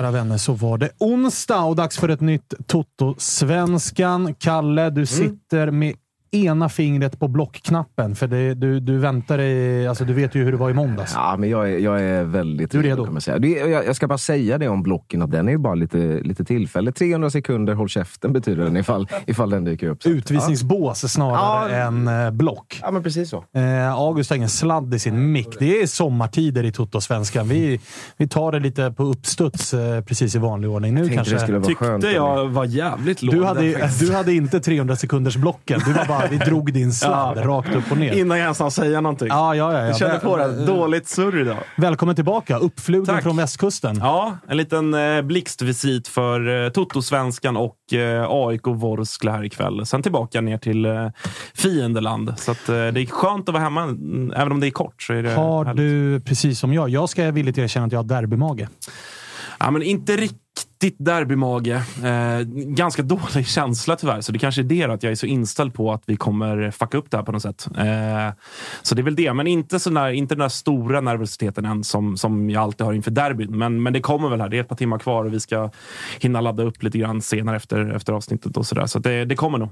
Kära vänner, så var det onsdag och dags för ett nytt Toto-svenskan. Kalle, du sitter med ena fingret på blockknappen, för det, du, du väntar dig... Alltså, du vet ju hur det var i måndags. Ja, men jag är, jag är väldigt Du är redo? Kan säga. Det, jag, jag ska bara säga det om blocken, att den är ju bara lite, lite tillfälle. 300 sekunder, håll käften, betyder den ifall, ifall den dyker upp. Så Utvisningsbås snarare Ja. än eh, block. Ja, men precis så. Eh, August har ingen sladd i sin mick. Det är sommartider i Toto-svenskan. Vi, vi tar det lite på uppstuds eh, precis i vanlig ordning. Nu kanske... det skulle vara skönt. Tyckte om jag var jävligt låg Du hade, du hade inte 300 sekunders blocken. Du var bara, vi drog din sladd Ja. rakt upp och ner. Innan jag ens hann säga någonting. Ja, ja, ja. ja. Jag kände på det. Dåligt surr idag. Välkommen tillbaka. Uppflugen Tack. från västkusten. Ja, en liten eh, blixtvisit för eh, Toto-svenskan och eh, AIK Vorskla här ikväll. Sen tillbaka ner till eh, fiendeland. Så att, eh, det är skönt att vara hemma. Mm, Även om det är kort så är det Har härligt. du, precis som jag, jag ska villigt erkänna att jag har derbymage. Ja, men inte riktigt derbymage. Eh, ganska dålig känsla tyvärr. Så det kanske är det då, att jag är så inställd på att vi kommer fucka upp det här på något sätt. Eh, så det är väl det. Men inte, sån där, inte den där stora nervositeten än som, som jag alltid har inför derbyn. Men, men det kommer väl här. Det är ett par timmar kvar och vi ska hinna ladda upp lite grann senare efter, efter avsnittet och sådär. Så så det, det kommer nog.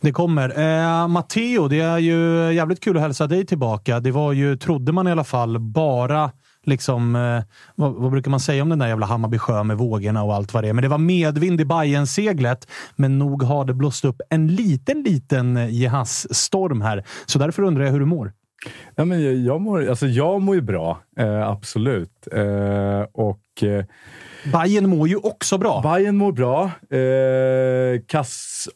Det kommer. Eh, Matteo, det är ju jävligt kul att hälsa dig tillbaka. Det var ju, trodde man i alla fall, bara liksom, eh, vad, vad brukar man säga om den där jävla Hammarby sjö med vågorna och allt vad det är. Men det var medvind i bayern seglet men nog har det blåst upp en liten, liten Jehas-storm här. Så därför undrar jag hur du mår. Ja, men jag, jag, mår, alltså jag mår ju bra, eh, absolut. Eh, och eh, Bayern mår ju också bra. Bayern mår bra. Eh, kass,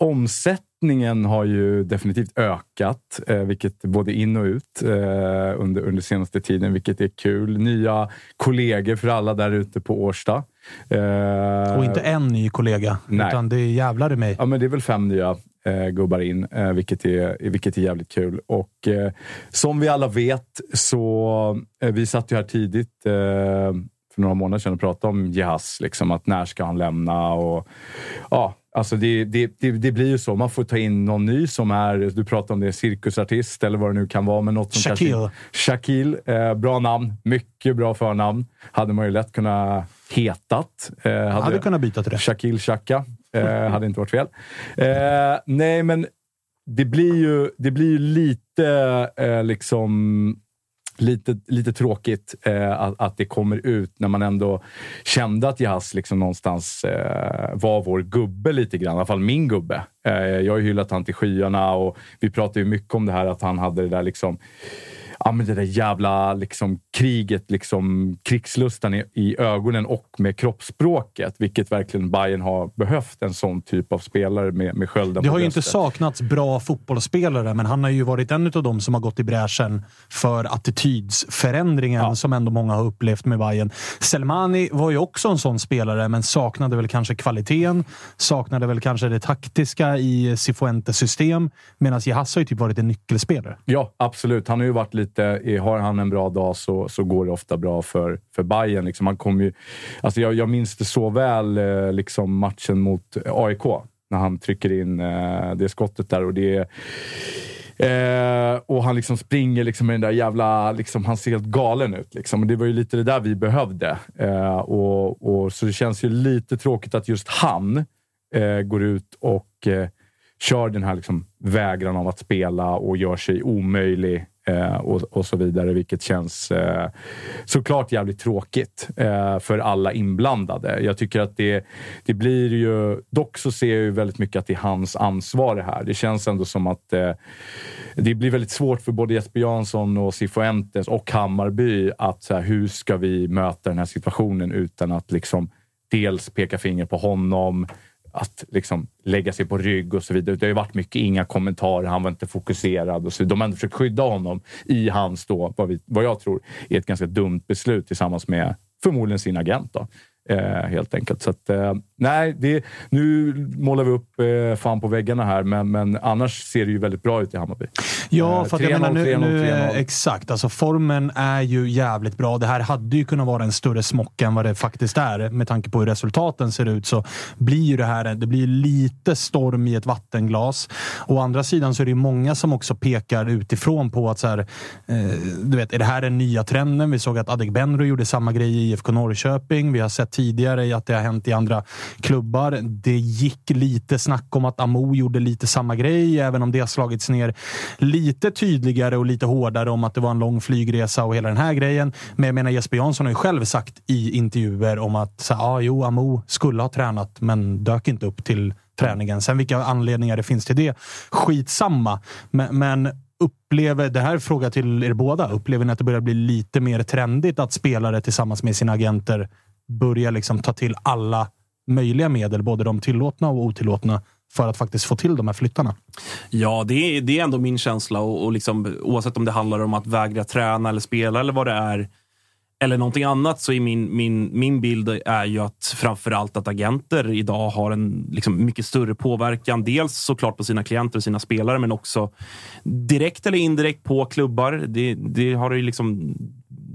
omsättningen har ju definitivt ökat, eh, vilket både in och ut eh, under, under senaste tiden, vilket är kul. Nya kollegor för alla där ute på Årsta. Eh, Och inte en ny kollega, Nej. utan det är jävlar i mig. Ja, men det är väl fem nya eh, gubbar in, eh, vilket, är, vilket är jävligt kul. Och eh, som vi alla vet så, eh, vi satt ju här tidigt eh, för några månader sedan och pratade om Jehas, liksom, att när ska han lämna? Och, ja, alltså det, det, det, det blir ju så. Man får ta in någon ny som är, du pratar om det, cirkusartist eller vad det nu kan vara. Men något som Shaquille. Kanske, Shaquille. Eh, bra namn. Mycket bra förnamn. Hade man ju lätt kunnat hetat. Eh, Jag hade kunnat byta till det. Shaquille Chaka. Eh, hade inte varit fel. Eh, nej, men det blir ju, det blir ju lite eh, liksom lite, lite tråkigt eh, att, att det kommer ut när man ändå kände att Jahas liksom någonstans eh, var vår gubbe lite grann. I alla fall min gubbe. Eh, jag har ju hyllat han till skyarna och vi pratade ju mycket om det här att han hade det där liksom ja, men det där jävla liksom, kriget, liksom, krigslustan i, i, ögonen och med kroppsspråket. Vilket verkligen Bayern har behövt en sån typ av spelare med, med skölden Det har ju inte saknats bra fotbollsspelare, men han har ju varit en av dem som har gått i bräschen för attitydsförändringen ja. som ändå många har upplevt med Bayern. Selmani var ju också en sån spelare, men saknade väl kanske kvaliteten. Saknade väl kanske det taktiska i Cifuentes system. Medan Jahas har ju typ varit en nyckelspelare. Ja, absolut. Han har ju varit lite inte. har han en bra dag så, så går det ofta bra för, för Bayern. Liksom, han kom ju, alltså jag, jag minns det så väl, eh, liksom matchen mot AIK, när han trycker in eh, det skottet där. och det Eh, och han liksom springer liksom med den där jävla... Liksom, han ser helt galen ut. Liksom. det var ju lite det där vi behövde. Eh, och, och, så det känns ju lite tråkigt att just han eh, går ut och eh, kör den här liksom, vägran av att spela och gör sig omöjlig Eh, och, och, så vidare, vilket känns eh, såklart jävligt tråkigt eh, för alla inblandade. Jag tycker att det, det blir ju... Dock så ser jag ju väldigt mycket att det är hans ansvar det här. Det känns ändå som att eh, det blir väldigt svårt för både Jesper Jansson och Cifuentes och Hammarby att så här, hur ska vi möta den här situationen utan att liksom dels peka finger på honom, att liksom lägga sig på rygg och så vidare. Det har ju varit mycket inga kommentarer, han var inte fokuserad. Och så. De har ändå försökt skydda honom i hans, då, vad, vi, vad jag tror, är ett ganska dumt beslut tillsammans med förmodligen sin agent. Då. Eh, helt enkelt. Så att, eh, nej, det, nu målar vi upp eh, fan på väggarna här, men, men annars ser det ju väldigt bra ut i Hammarby. Ja, för att jag menar nu, nu exakt. Alltså formen är ju jävligt bra. Det här hade ju kunnat vara en större smock än vad det faktiskt är. Med tanke på hur resultaten ser ut så blir ju det här det blir lite storm i ett vattenglas. Å andra sidan så är det många som också pekar utifrån på att så här, eh, du vet, är det här den nya trenden? Vi såg att Adegbenro gjorde samma grej i IFK Norrköping. Vi har sett tidigare att det har hänt i andra klubbar. Det gick lite snack om att Amo gjorde lite samma grej, även om det har slagits ner lite tydligare och lite hårdare om att det var en lång flygresa och hela den här grejen. Men jag menar, Jesper Jansson har ju själv sagt i intervjuer om att så, ah, jo, Amo skulle ha tränat, men dök inte upp till träningen. Sen vilka anledningar det finns till det, skitsamma. Men, men upplever, det här är fråga till er båda, upplever ni att det börjar bli lite mer trendigt att spelare tillsammans med sina agenter börjar liksom ta till alla möjliga medel, både de tillåtna och otillåtna, för att faktiskt få till de här flyttarna. Ja, det är, det är ändå min känsla. Och, och liksom, oavsett om det handlar om att vägra träna eller spela eller vad det är, eller någonting annat, så är min, min, min bild är ju att framförallt att agenter idag har en liksom, mycket större påverkan. Dels såklart på sina klienter och sina spelare, men också direkt eller indirekt på klubbar. Det, det har ju liksom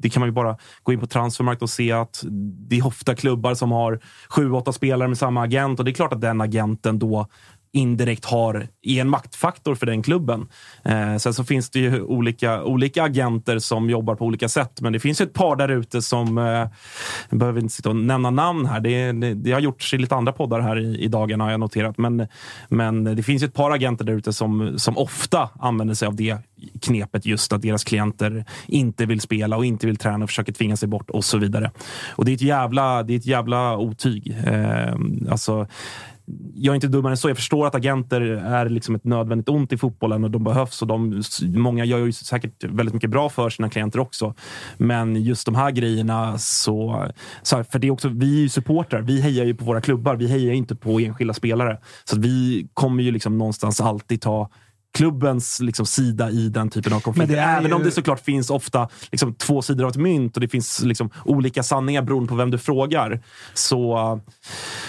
det kan man ju bara gå in på transfermarkt och se att det är ofta klubbar som har sju, åtta spelare med samma agent. Och det är klart att den agenten då indirekt har i en maktfaktor för den klubben. Eh, sen så finns det ju olika, olika agenter som jobbar på olika sätt, men det finns ju ett par där ute som, eh, jag behöver inte sitta och nämna namn här, det, det, det har gjorts i lite andra poddar här i, i dagarna har jag noterat, men, men det finns ju ett par agenter där ute som, som ofta använder sig av det knepet just att deras klienter inte vill spela och inte vill träna och försöker tvinga sig bort och så vidare. Och det är ett jävla, det är ett jävla otyg. Eh, alltså, jag är inte dummare än så. Jag förstår att agenter är liksom ett nödvändigt ont i fotbollen och de behövs. Och de, många gör ju säkert väldigt mycket bra för sina klienter också. Men just de här grejerna så... så här, för det är också, vi är ju supportrar. Vi hejar ju på våra klubbar. Vi hejar inte på enskilda spelare. Så vi kommer ju liksom någonstans alltid ta klubbens liksom, sida i den typen av konflikter. Även ju... om det såklart finns ofta liksom, två sidor av ett mynt och det finns liksom, olika sanningar beroende på vem du frågar. Så...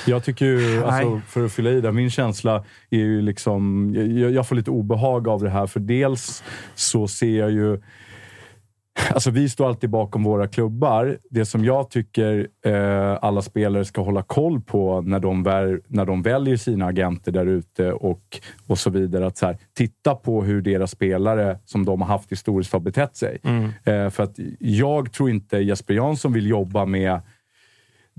Jag tycker ju, alltså, för att fylla i det, min känsla är ju liksom... Jag, jag får lite obehag av det här, för dels så ser jag ju Alltså, vi står alltid bakom våra klubbar. Det som jag tycker eh, alla spelare ska hålla koll på när de, vär, när de väljer sina agenter där ute och, och så vidare. Att så här, titta på hur deras spelare som de har haft historiskt har betett sig. Mm. Eh, för att jag tror inte Jesper Jansson vill jobba med...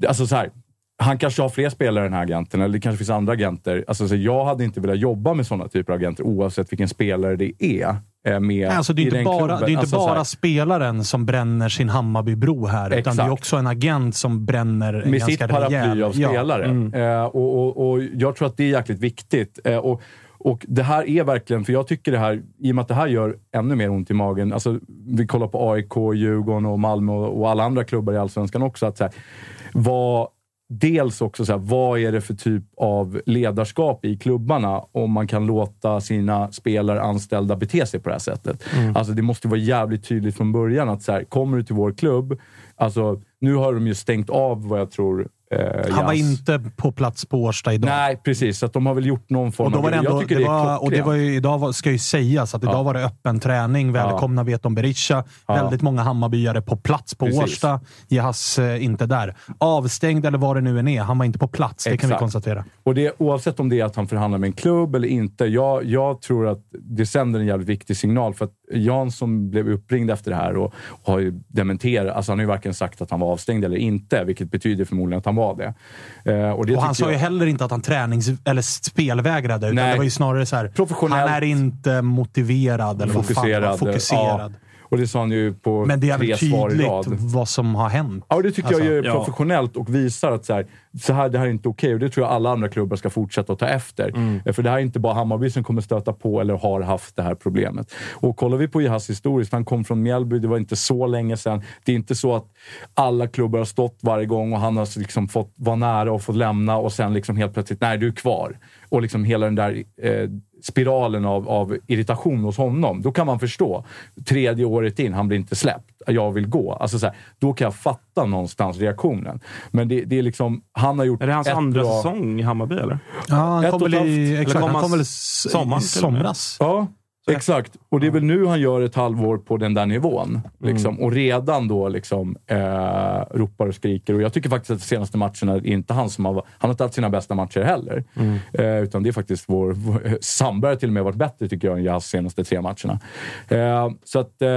Alltså så här, han kanske har fler spelare än den här agenten, eller det kanske finns andra agenter. Alltså, så jag hade inte velat jobba med sådana typer av agenter oavsett vilken spelare det är. Eh, med Alltså, det är inte bara, klubben. det är inte Alltså, så bara spelaren som bränner sin Hammarbybro här, utan det är Exakt. också en agent som bränner en med ganska sitt paraply rejäl... av Ja. spelare. Eh, och, och, och Jag tror att det är jäkligt viktigt. Eh, och, och Det här är verkligen, för jag tycker det här, i och med att det här gör ännu mer ont i magen. Alltså, vi kollar på AIK, Djurgården och Malmö och, och alla andra klubbar i Allsvenskan också. Att så här, vad, dels också, så här, vad är det för typ av ledarskap i klubbarna om man kan låta sina spelare, anställda, bete sig på det här sättet? Alltså, det måste vara jävligt tydligt från början att så här, kommer du till vår klubb, alltså, nu har de ju stängt av vad jag tror eh, Han var Jazz. inte på plats på Årsta idag. Nej, precis. Så att de har väl gjort någon form Och då var det av... ändå, jag tycker det det är var, och det var ju, idag var, ska ju sägas att idag Ja. var det öppen träning. Välkomna Veton Berisha. Ja. Väldigt många Hammarbyare på plats på Precis. Årsta. Jahas eh, inte där. Avstängd eller vad det nu än är. Han var inte på plats, det kan vi Exakt. konstatera. Och det, oavsett om det är att han förhandlar med en klubb eller inte. Jag, jag tror att det sänder en jävligt viktig signal. För att Jan som blev uppringd efter det här och, och har ju dementerat. Alltså han har ju varken sagt att han var avstängd eller inte, vilket betyder förmodligen att han var det. Eh, och det Och han sa ju jag- heller inte att han tränings eller spelvägrade. Utan Nej. det var ju snarare så här. Han är inte motiverad eller vad fan fokuserad. Fokuserad. Ja. Och det sa han ju på Men det är tre svar i tydligt rad. vad som har hänt. Ja, och det tycker Alltså, jag är ja. professionellt och visar att så här, så här, det här är inte okej. Och det tror jag alla andra klubbar ska fortsätta att ta efter. Mm. Eh, För det här är inte bara Hammarby som kommer stöta på eller har haft det här problemet. Och kollar vi på Jahas historiskt, han kom från Mjällby, det var inte så länge sedan. Det är inte så att alla klubbar har stått varje gång och han har liksom fått vara nära och fått lämna och sen liksom helt plötsligt, nej du är kvar. Och liksom hela den där eh, spiralen av, av irritation hos honom. Då kan man förstå. Tredje året in, han blir inte släppt. Jag vill gå. Alltså så här, då kan jag fatta någonstans reaktionen. Men det, det är liksom, han har gjort Är det hans ett andra bra- säsong i Hammarby, eller? Ja, han kom väl i... Exakt, han kom väl somras. Ja, exakt. Och det är väl nu han gör ett halvår på den där nivån. Liksom. Och redan då liksom, eh, ropar och skriker. Och jag tycker faktiskt att de senaste matcherna är inte han som har... Han har inte haft sina bästa matcher heller. Eh, utan det är faktiskt vår... vår Sandberg har till och med varit bättre tycker jag än Jazz senaste tre matcherna. Eh, så att... Eh,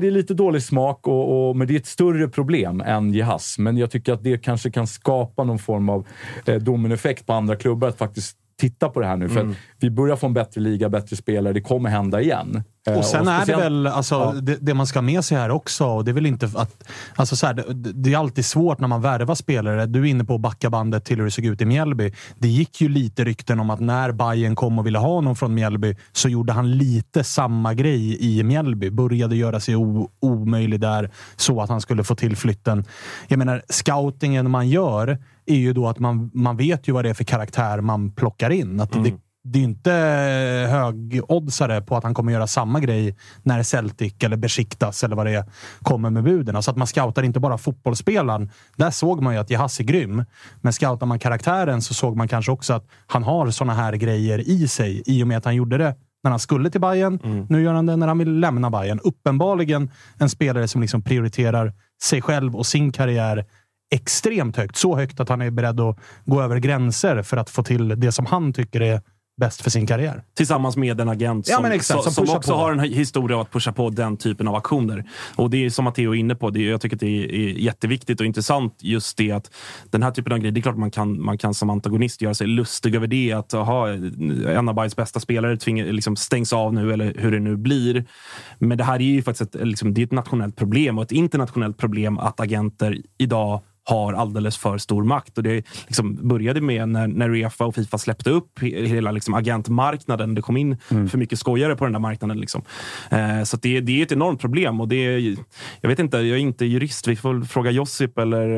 det är lite dålig smak, och, och, men det är ett större problem än Jahas. Men jag tycker att det kanske kan skapa någon form av eh, dominoeffekt på andra klubbar att faktiskt titta på det här nu. För Mm. vi börjar få en bättre liga, bättre spelare. Det kommer hända igen. Eh, Och sen är det väl, alltså, Ja. det, det man ska ha med sig här också, och det är väl inte att... Alltså så här, det, det är alltid svårt när man värvar spelare. Du är inne på att backa bandet till hur det såg ut i Mjällby. Det gick ju lite rykten om att när Bayern kom och ville ha någon från Mjällby så gjorde han lite samma grej i Mjällby. Började göra sig o, omöjlig där så att han skulle få till flytten. Jag menar, scoutingen man gör är ju då att man, man vet ju vad det är för karaktär man plockar in. Att det, det är inte högoddsare på att han kommer göra samma grej när Celtic eller Besiktas eller vad det är kommer med buden. Alltså att man scoutar inte bara fotbollsspelaren. Där såg man ju att Jahas är grym. Men scoutar man karaktären så såg man kanske också att han har såna här grejer i sig i och med att han gjorde det när han skulle till Bayern. Nu gör han det när han vill lämna Bayern. Uppenbarligen en spelare som liksom prioriterar sig själv och sin karriär extremt högt. Så högt att han är beredd att gå över gränser för att få till det som han tycker är bäst för sin karriär. Tillsammans med en agent Ja, som, men exakt, som, som också på. har en historia av att pusha på den typen av aktioner. Och det är som Matteo är inne på, det är, jag tycker att det är, är jätteviktigt och intressant just det att den här typen av grejer, det är klart man kan, man kan som antagonist göra sig lustig över det. Att aha, en av Bayerns bästa spelare tvingar, liksom stängs av nu eller hur det nu blir. Men det här är ju faktiskt ett, liksom, det är ett nationellt problem och ett internationellt problem att agenter idag har alldeles för stor makt. Och det liksom började med när, när Uefa och Fifa släppte upp he- hela liksom agentmarknaden. Det kom in för mycket skojare på den där marknaden. Liksom. Eh, så det, det är ett enormt problem. Och det är, jag vet inte, jag är inte jurist. Vi får fråga Josip eller,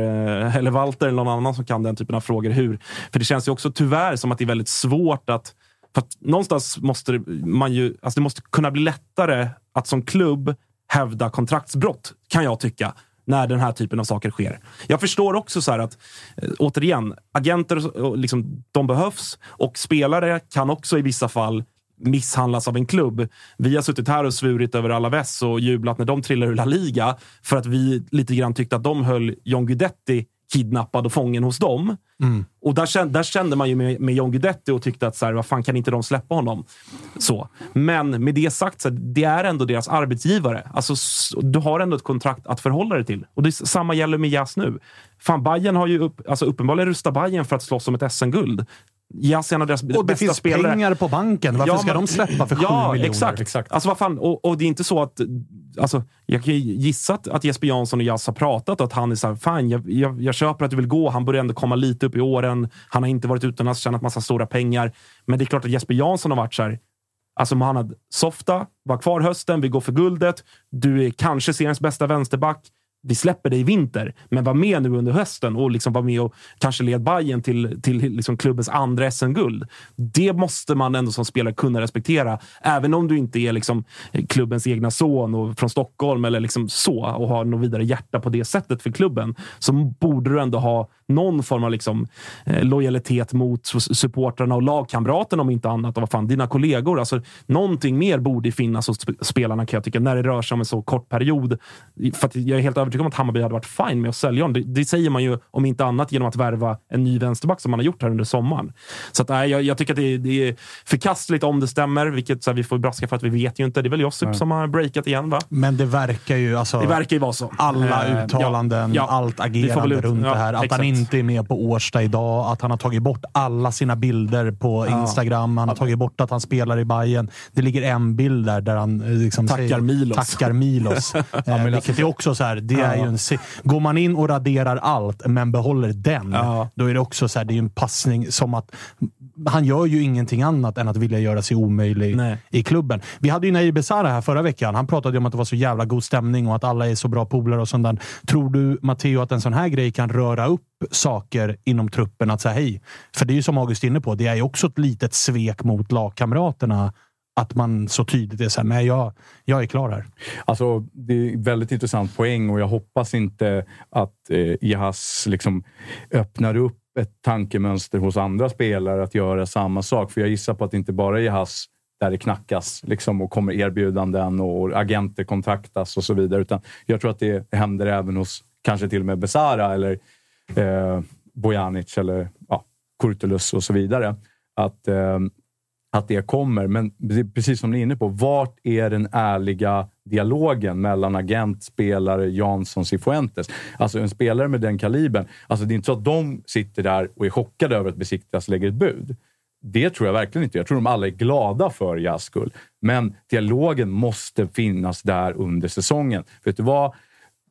eh, eller Walter eller någon annan som kan den typen av frågor. Hur? För det känns ju också tyvärr som att det är väldigt svårt att för någonstans måste man ju, alltså det måste kunna bli lättare att som klubb hävda kontraktsbrott, kan jag tycka, när den här typen av saker sker. Jag förstår också så här att, eh, återigen, agenter liksom, de behövs och spelare kan också i vissa fall misshandlas av en klubb. Vi har suttit här och svurit över Alaves och jublat när de trillar ur La Liga för att vi lite grann tyckte att de höll John Guidetti kidnappad och fången hos dem. Och där kände, där kände man ju med, med John Guidetti och tyckte att så här, vad fan kan inte de släppa honom? Så. Men med det sagt, så här, det är ändå deras arbetsgivare. Alltså, du har ändå ett kontrakt att förhålla dig till. Och det samma gäller med Jazz nu. Fan, Bayern har ju upp, alltså, uppenbarligen rustat Bayern för att slåss om ett SM-guld. Jazz är en av deras Och det bästa finns spelare. pengar på banken. Varför Ja, ska men- de släppa för 7 ja, miljoner? Exakt, exakt. Alltså, vad fan? Och, och det är inte så att... Alltså, jag kan gissa att, att Jesper Jansson och Jazz har pratat och att han är så här, fan, jag, jag, jag köper att du vill gå. Han börjar ändå komma lite upp i åren. Han har inte varit utomlands, tjänat massa stora pengar. Men det är klart att Jesper Jansson har varit så här, Alltså Mohamed Softa, var kvar hösten, vi går för guldet. Du är kanske seriens bästa vänsterback. Vi släpper dig i vinter, men var med nu under hösten och liksom var med och kanske led Bayern till, till liksom klubbens andra SM-guld. Det måste man ändå som spelare kunna respektera. Även om du inte är liksom klubbens egna son och från Stockholm eller liksom så och har något vidare hjärta på det sättet för klubben, så borde du ändå ha någon form av liksom, eh, lojalitet mot supportrarna och lagkamraterna om inte annat. Och vad fan, dina kollegor. Alltså, någonting mer borde finnas hos spelarna kan jag tycka, när det rör sig om en så kort period. För att jag är helt övertygad om att Hammarby hade varit fine med att sälja honom. Det, det säger man ju om inte annat genom att värva en ny vänsterback som man har gjort här under sommaren. Så att, nej, jag, jag tycker att det, är- det är förkastligt om det stämmer, vilket så här, vi får braska för att vi vet ju inte. Det är väl Josip som har breakat igen, va? Men det verkar ju... Alltså, Det verkar ju vara så. alla Eh, uttalanden, ja, ja. allt agerande ut- runt ja, det här. Att exakt. han inte är med på Årsta idag, att han har tagit bort alla sina bilder på Instagram. Han har tagit bort att han spelar i Bayern. Det ligger en bild där, där han eh, liksom Tackar säger, Milos. Tackar Milos. eh, vilket är också så här, det är ju en, Går man in och raderar allt, men behåller den, Ja. då är det också så här, det är en passning som att han gör ju ingenting annat än att vilja göra sig omöjlig Nej. i klubben. Vi hade ju Nair Besara här förra veckan. Han pratade om att det var så jävla god stämning och att alla är så bra polare och sånt där. Tror du, Matteo, att en sån här grej kan röra upp saker inom truppen? Att säga hej. För det är ju som August är inne på, det är ju också ett litet svek mot lagkamraterna. Att man så tydligt är såhär, nej jag, jag är klar här. Alltså, det är en väldigt intressant poäng och jag hoppas inte att eh, Jahas liksom öppnar upp ett tankemönster hos andra spelare att göra samma sak. För jag gissar på att det inte bara är Jahas där det knackas liksom, och kommer erbjudanden och agenter kontaktas och så vidare. Utan jag tror att det händer även hos kanske till och med Besara eller eh, Bojanic eller ja, Kurtulus och så vidare. Att, eh, att det kommer. Men det precis som ni är inne på, vart är den ärliga dialogen mellan agent, spelare, Jansson, Cifuentes? Alltså en spelare med den kalibern. Alltså det är inte så att de sitter där och är chockade över att Besiktas lägger ett bud. Det tror jag verkligen inte. Jag tror de alla är glada för Jas skull. Men dialogen måste finnas där under säsongen. Vet du vad?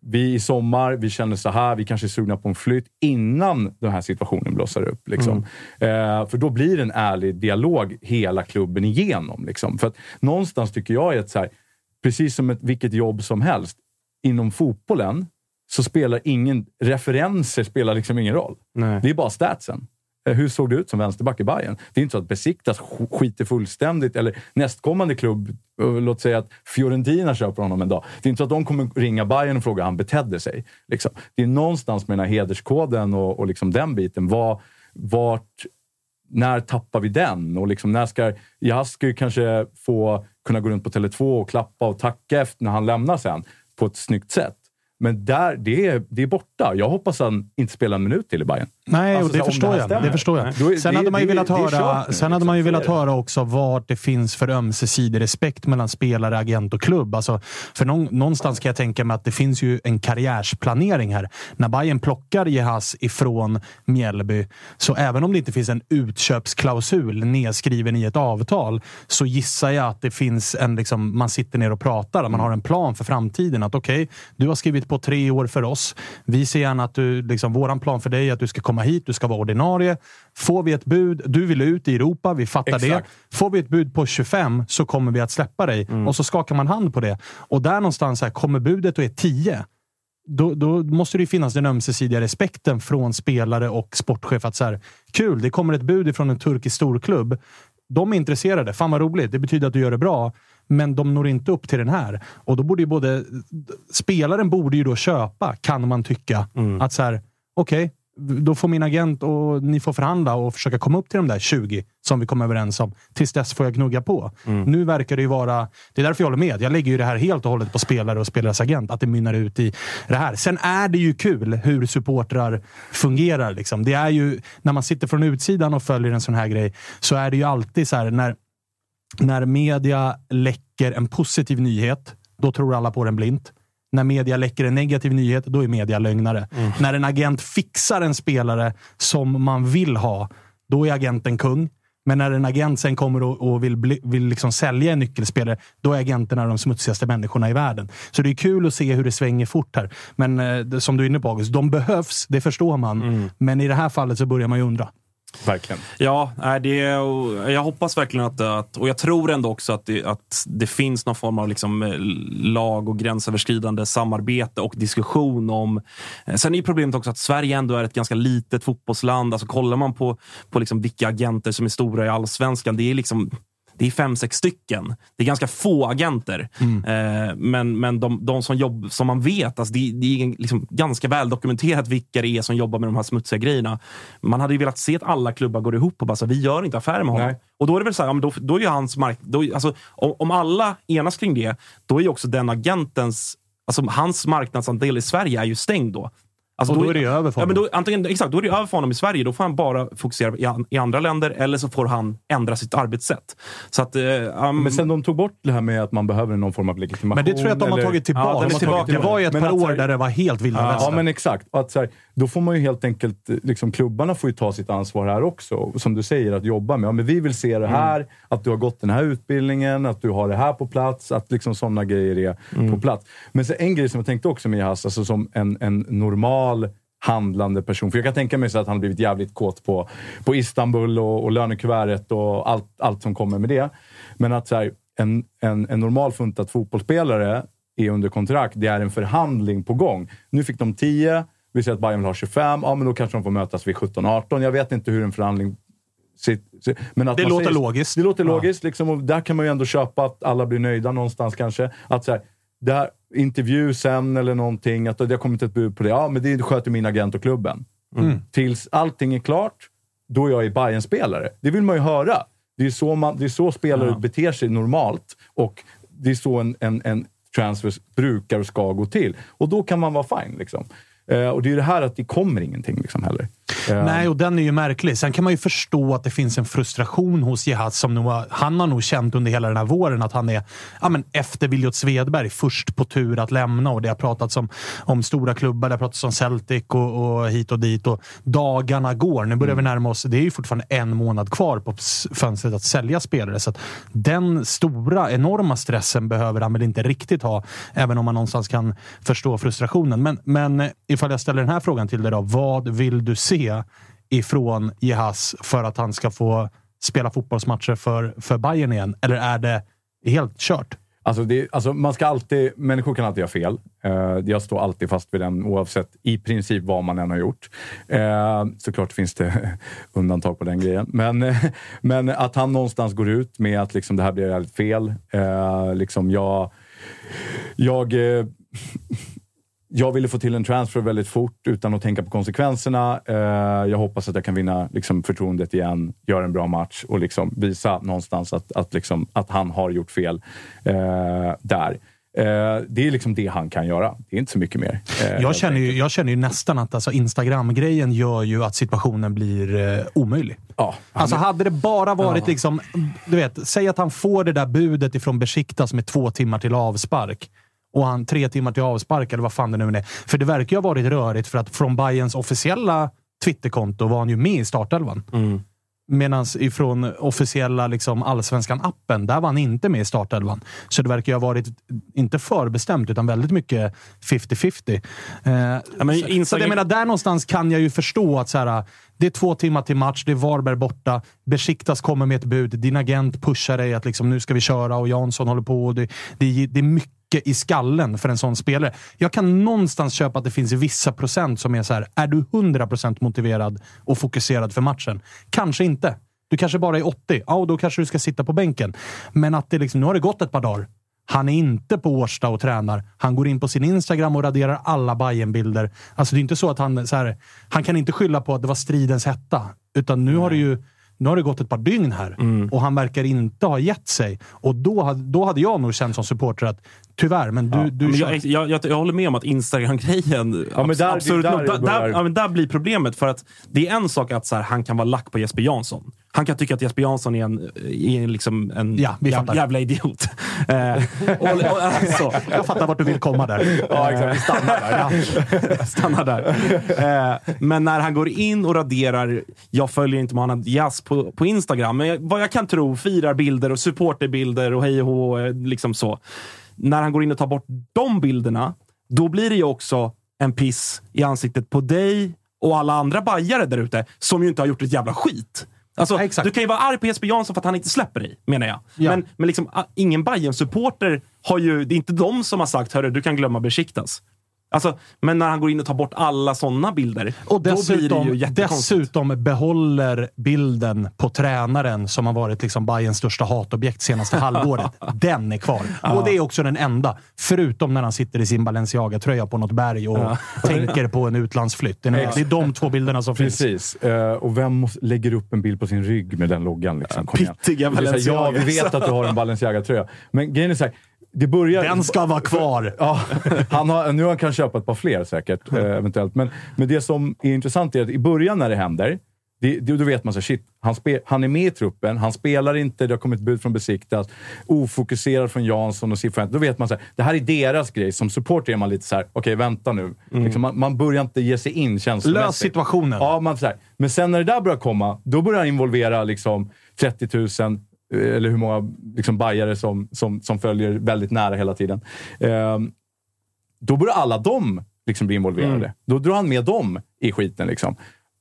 Vi i sommar, vi känner så här, vi kanske är sugna på en flytt innan den här situationen blossar upp. Liksom. Eh, för då blir det en ärlig dialog hela klubben igenom. Liksom. För att någonstans tycker jag att så här, precis som ett, vilket jobb som helst, inom fotbollen så spelar ingen... Referenser spelar liksom ingen roll. Nej. Det är bara statsen. Eh, hur såg det ut som vänsterback i Bayern? Det är inte så att Besiktas skiter fullständigt, eller nästkommande klubb, eh, låt säga att Fiorentina köper honom en dag. Det är inte så att de kommer ringa Bayern och fråga hur han betedde sig. Liksom. Det är någonstans med den här hederskoden och, och liksom den biten. Var, vart, när tappar vi den? Och liksom när ska, jag ska ju kanske få kunna gå runt på Tele2 och klappa och tacka efter när han lämnar sen på ett snyggt sätt. Men där, det, är, det är borta. Jag hoppas han inte spelar en minut till i Bayern. Nej, Alltså, och det förstår här jag. stämmer. Det förstår jag. Då Sen det- hade man ju det- velat det höra, kört nu, sen hade man ju liksom. velat det. höra också vart det finns för ömsesidig respekt mellan spelare, agent och klubb. Alltså, för någon, någonstans kan jag tänka mig att det finns ju en karriärsplanering här. När Bayern plockar Jehas ifrån Mjällby, så även om det inte finns en utköpsklausul nedskriven i ett avtal, så gissar jag att det finns en, liksom, man sitter ner och pratar, man har en plan för framtiden. Att okej, du har skrivit på tre år för oss. Vi ser gärna att du, liksom, våran plan för dig är att du ska komma hit, du ska vara ordinarie. Får vi ett bud, du vill ut i Europa, vi fattar Exakt. det. Får vi ett bud på 25 så kommer vi att släppa dig. Och så skakar man hand på det. Och där någonstans, här, kommer budet och är 10, då, då måste det finnas den ömsesidiga respekten från spelare och sportchef. att så här, Kul, det kommer ett bud från en turkisk storklubb. De är intresserade. Fan vad roligt. Det betyder att du gör det bra. Men de når inte upp till den här. Och då borde ju både... Spelaren borde ju då köpa, kan man tycka. Att så här, okej, då får min agent och ni får förhandla och försöka komma upp till de där 20 som vi kom överens om. Tills dess får jag gnugga på. Nu verkar det ju vara... Det är därför jag håller med. Jag lägger ju det här helt och hållet på spelare och spelares agent. Att det mynnar ut i det här. Sen är det ju kul hur supportrar fungerar. Liksom. Det är ju, när man sitter från utsidan och följer en sån här grej, så är det ju alltid så här när, när media läcker en positiv nyhet, då tror alla på den blint. När media läcker en negativ nyhet, då är media lögnare. När en agent fixar en spelare som man vill ha, då är agenten kung. Men när en agent sen kommer och, och vill, bli, vill liksom sälja en nyckelspelare, då är agenterna de smutsigaste människorna i världen. Så det är kul att se hur det svänger fort här. Men eh, som du är inne på August, de behövs, det förstår man. Men i det här fallet så börjar man ju undra. Verkligen. Ja, det, jag hoppas verkligen att, att, och jag tror ändå också att det, att det finns någon form av liksom eh, lag och gränsöverskridande samarbete och diskussion om... Eh, sen är ju problemet också att Sverige ändå är ett ganska litet fotbollsland. Alltså kollar man på, på liksom vilka agenter som är stora i allsvenskan, det är liksom det är fem, sex stycken. Det är ganska få agenter. Eh, men men de, de som, jobb, som man vet, alltså det, det är liksom ganska väl dokumenterat vilka det är som jobbar med de här smutsiga grejerna. Man hade ju velat se att alla klubbar går ihop och bara så, vi gör inte affärer med honom. Nej. Och då är det väl så här, ja, då, då är ju hans mark... Då, alltså, om, om alla enas kring det, då är ju också den agentens... Alltså hans marknadsandel i Sverige är ju stängd då. Alltså, Och då är det över för ja, men honom. då, antingen, Exakt, då är det över för honom i Sverige. Då får han bara fokusera i, an- i andra länder eller så får han ändra sitt arbetssätt. Så att, eh, um, Men sen de tog bort det här med att man behöver någon form av legitimation. Men det tror jag att de har eller- tagit tillbaka. Ja, De har tagit- tillbaka. det var ju ett Men par år här- där det var helt vilda Ja, västern. men exakt. Att så här, då får man ju helt enkelt, eh, liksom, klubbarna får ju ta sitt ansvar här också. Som du säger, att jobba med. Ja, men vi vill se det här, att du har gått den här utbildningen, att du har det här på plats, att liksom sådana grejer är på plats. Men så en grej som jag tänkte också med Jahas, alltså som en, en normal handlande person. För jag kan tänka mig så att han har blivit jävligt kåt på, på Istanbul och, och lönekuvertet och allt, allt som kommer med det. Men att så här, en, en, en normal funtad fotbollsspelare är under kontrakt. Det är en förhandling på gång. Nu fick de 10. Vi säger att Bayern vill ha 25. Ja, men då kanske de får mötas vid 17-18. Jag vet inte hur en förhandling... Men att Det låter säger, logiskt. Det låter Ja. logiskt. Liksom, och där kan man ju ändå köpa att alla blir nöjda någonstans kanske. Att så här, där, intervju sen eller någonting. Att det har kommit ett bud på det. Ja, men det sköter min agent och klubben. Tills allting är klart, då är jag i bayern spelare Det vill man ju höra. Det är så, man, det är så spelare beter sig normalt och det är så en, en, en transfer brukar och ska gå till. Och då kan man vara fine. Liksom. Eh, och det är det här att det kommer ingenting liksom, heller. Eh, Nej, och den är ju märklig. Sen kan man ju förstå att det finns en frustration hos Jihad som nog, han har nog känt under hela den här våren att han är ja, men efter Viljot Svedberg först på tur att lämna. Och Det har pratats om, om stora klubbar, det har pratats om Celtic och, och hit och dit. Och dagarna går. Nu börjar vi närma oss. Det är ju fortfarande en månad kvar på fönstret att sälja spelare. Så den stora, enorma stressen behöver han väl inte riktigt ha, även om man någonstans kan förstå frustrationen. Men, men ifall jag ställer den här frågan till dig då. Vad vill du se ifrån Jehas för att han ska få spela fotbollsmatcher för, för Bayern igen? Eller är det helt kört? Alltså, det, alltså man ska alltid, människor kan alltid göra fel. Uh, jag står alltid fast vid den oavsett i princip vad man än har gjort. Uh, såklart finns det undantag på den grejen. Men, uh, men att han någonstans går ut med att liksom, det här blir helt fel. Uh, liksom jag, jag, jag ville få till en transfer väldigt fort utan att tänka på konsekvenserna. Eh, jag hoppas att jag kan vinna liksom, förtroendet igen, göra en bra match och liksom, visa någonstans att, att, liksom, att han har gjort fel eh, där. Eh, det är liksom det han kan göra. Det är inte så mycket mer. eh, Jag känner, ju, jag känner ju nästan att alltså Instagram-grejen gör ju att situationen blir eh, omöjlig. Ja, Alltså hade det bara varit liksom, du vet, säg att han får det där budet ifrån Besiktas med två timmar till avspark. Och han tre timmar till avspark, eller vad fan det nu är. För det verkar ju ha varit rörigt, för att från Bayerns officiella Twitterkonto var han ju med i startelvan. Medan ifrån officiella liksom, Allsvenskan-appen, där var han inte med i startelvan. Så det verkar ju ha varit, inte förbestämt, utan väldigt mycket 50-50. Eh, men så, så Instagram- jag menar, där någonstans kan jag ju förstå att så här, det är två timmar till match, det är Varberg borta, Besiktas kommer med ett bud, din agent pushar dig att liksom, nu ska vi köra och Jansson håller på. Och det, det, det är mycket i skallen för en sån spelare. Jag kan någonstans köpa att det finns vissa procent som är så här, är du 100% motiverad och fokuserad för matchen? Kanske inte. Du kanske bara är 80. Ja, och då kanske du ska sitta på bänken. Men att det liksom, nu har det gått ett par dagar. Han är inte på Årsta och tränar. Han går in på sin Instagram och raderar alla bayern bilder Alltså det är inte så att han... Så här, han kan inte skylla på att det var stridens hetta. Utan nu har det ju nu har det gått ett par dygn här och han verkar inte ha gett sig. Och då, då hade jag nog känt som supporter att tyvärr, men du... du men jag, jag, jag, jag håller med om att Instagram-grejen... Ja, men där- absurt där nog, där, ja, men där blir problemet. För att det är en sak att så här, han kan vara lack på Jesper Jansson. Han kan tycka att Jesper Jansson är en, är liksom en Ja, jävla, jävla idiot. Eh, och, och, alltså, Jag fattar vart du vill komma där. Ja, exakt. Vi stannar där. stanna där. Eh, men när han går in och raderar, jag följer inte Mohanad Jazz på, på Instagram, men jag, vad jag kan tro, firar bilder och supporterbilder och hej och hå, eh, liksom så. När han går in och tar bort de bilderna, då blir det ju också en piss i ansiktet på dig och alla andra bajare där ute som ju inte har gjort ett jävla skit. Alltså, Ja, du kan ju vara arg på Jesper Jansson för att han inte släpper dig, menar jag. Ja. Men, men liksom, ingen bayern supporter har ju... Det är inte de som har sagt hörru, du kan glömma Besiktas. Alltså, men när han går in och tar bort alla sådana bilder, Och då blir det dessutom, ju dessutom behåller bilden på tränaren som har varit liksom Bayerns största hatobjekt senaste halvåret. Den är kvar. Och det är också den enda. Förutom när han sitter i sin Balenciaga-tröja på något berg och tänker på en utlandsflytt. Det är, det är de två bilderna som finns. Precis. Eh, och vem lägger upp en bild på sin rygg med den loggan? Liksom? Pittiga här, Ja, Balenciaga. vi vet att du har en Balenciaga-tröja. Men grejen är så här, det börjar... Den ska vara kvar. Ja, han har, nu har han kan köpa ett par fler säkert, eh, eventuellt. Men, men det som är intressant är att i början när det händer, det, det, då vet man så shit, han, spe, han är med i truppen, han spelar inte, det har kommit bud från Besiktas, ofokuserad från Jansson och Cifuentes. Då vet man så här, det här är deras grej. Som supporter är man lite så här, okej vänta nu. Liksom, man, man börjar inte ge sig in känslomässigt. Lös situationen. Ja, man, så här. Men sen när det där börjar komma, då börjar han involvera liksom 30 000 eh, eller hur många liksom, bajare som, som, som följer väldigt nära hela tiden. Ehm, då börjar alla de liksom bli involverade. Mm. Då drar han med dem i skiten. Liksom.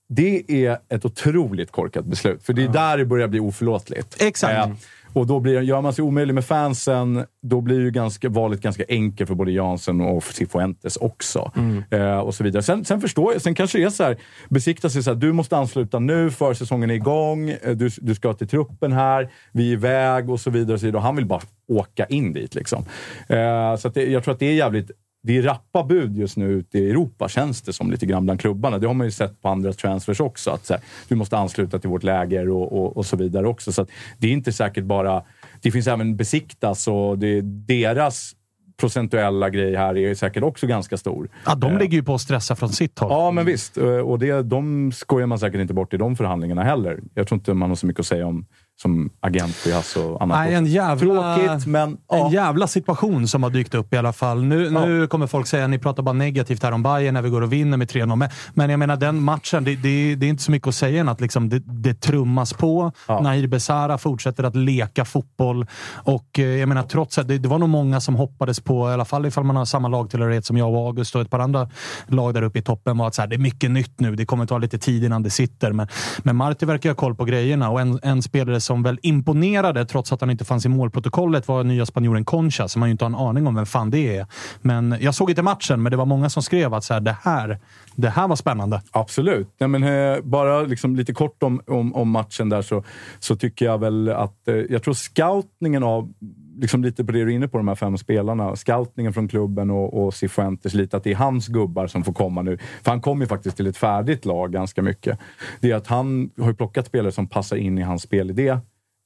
Det är ett otroligt korkat beslut, för det är där det börjar bli oförlåtligt. Exakt. Eh, och då blir, gör man sig omöjlig med fansen, då blir ju ganska, valet ganska enkelt för både Jansen och Cifuentes också. Eh, och så vidare. Sen, sen förstår jag, sen kanske det är så här, besiktas det så här, du måste ansluta nu, försäsongen är igång, eh, du, du ska till truppen här, vi är iväg och så vidare. Och så vidare. Och han vill bara åka in dit. Liksom. Eh, så det, jag tror att det är jävligt det är rappa bud just nu ute i Europa, känns det som lite grann bland klubbarna. Det har man ju sett på andra transfers också. Att så här, du måste ansluta till vårt läger och, och, och så vidare också. Så det är inte säkert bara... Det finns även Besiktas och det, deras procentuella grej här är säkert också ganska stor. Ja, de ligger ju på att stressa från sitt håll. Ja, men visst. Eh, Och det, de skojar man säkert inte bort i de förhandlingarna heller. Jag tror inte man har så mycket att säga om som agent i Hass och annat. Nej, en jävla, Tråkigt, men... Ja. En jävla situation som har dykt upp i alla fall. Nu, nu kommer folk säga att ni pratar bara negativt här om Bayern när vi går och vinner med 3-0. Men, men jag menar, den matchen, det, det, det är inte så mycket att säga än att liksom det, det trummas på. Ja. Nahir Besara fortsätter att leka fotboll. Och eh, jag menar, trots att det, det var nog många som hoppades på, i alla fall ifall man har samma lagtillhörighet som jag och August och ett par andra lag där uppe i toppen, var att så här, det är mycket nytt nu. Det kommer ta lite tid innan det sitter. Men, men Marti verkar ha koll på grejerna och en, en spelare som väl imponerade, trots att han inte fanns i målprotokollet, var nya spanjoren Concha, som man ju inte har en aning om vem fan det är. Men jag såg inte matchen, men det var många som skrev att så här, det, här, det här var spännande. Absolut. Nej, men, eh, bara liksom lite kort om, om, om matchen där så, så tycker jag väl att... Eh, jag tror scoutningen av, liksom lite på det du är inne på, de här fem spelarna. Scoutningen från klubben och, och Cifuentes, lite att det är hans gubbar som får komma nu. För han kommer ju faktiskt till ett färdigt lag ganska mycket. Det är att han har ju plockat spelare som passar in i hans spelidé.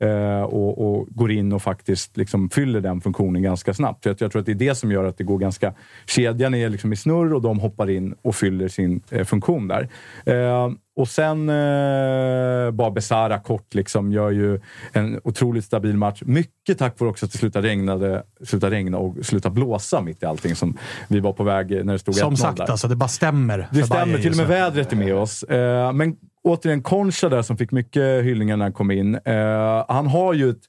Eh, och, och går in och faktiskt liksom fyller den funktionen ganska snabbt. Så jag, jag tror att det är det som gör att det går ganska... Kedjan är liksom i snurr och de hoppar in och fyller sin eh, funktion där. Eh, och sen eh, bara Besara kort liksom gör ju en otroligt stabil match. Mycket tack vare också att det slutade regna, slutade regna och slutade blåsa mitt i allting som vi var på väg när det stod Som 1-0 sagt, där. alltså, det bara stämmer. Det stämmer, Bayern till och med vädret är med oss. Eh, men återigen, Concha där som fick mycket hyllningar när han kom in. Eh, han har ju ett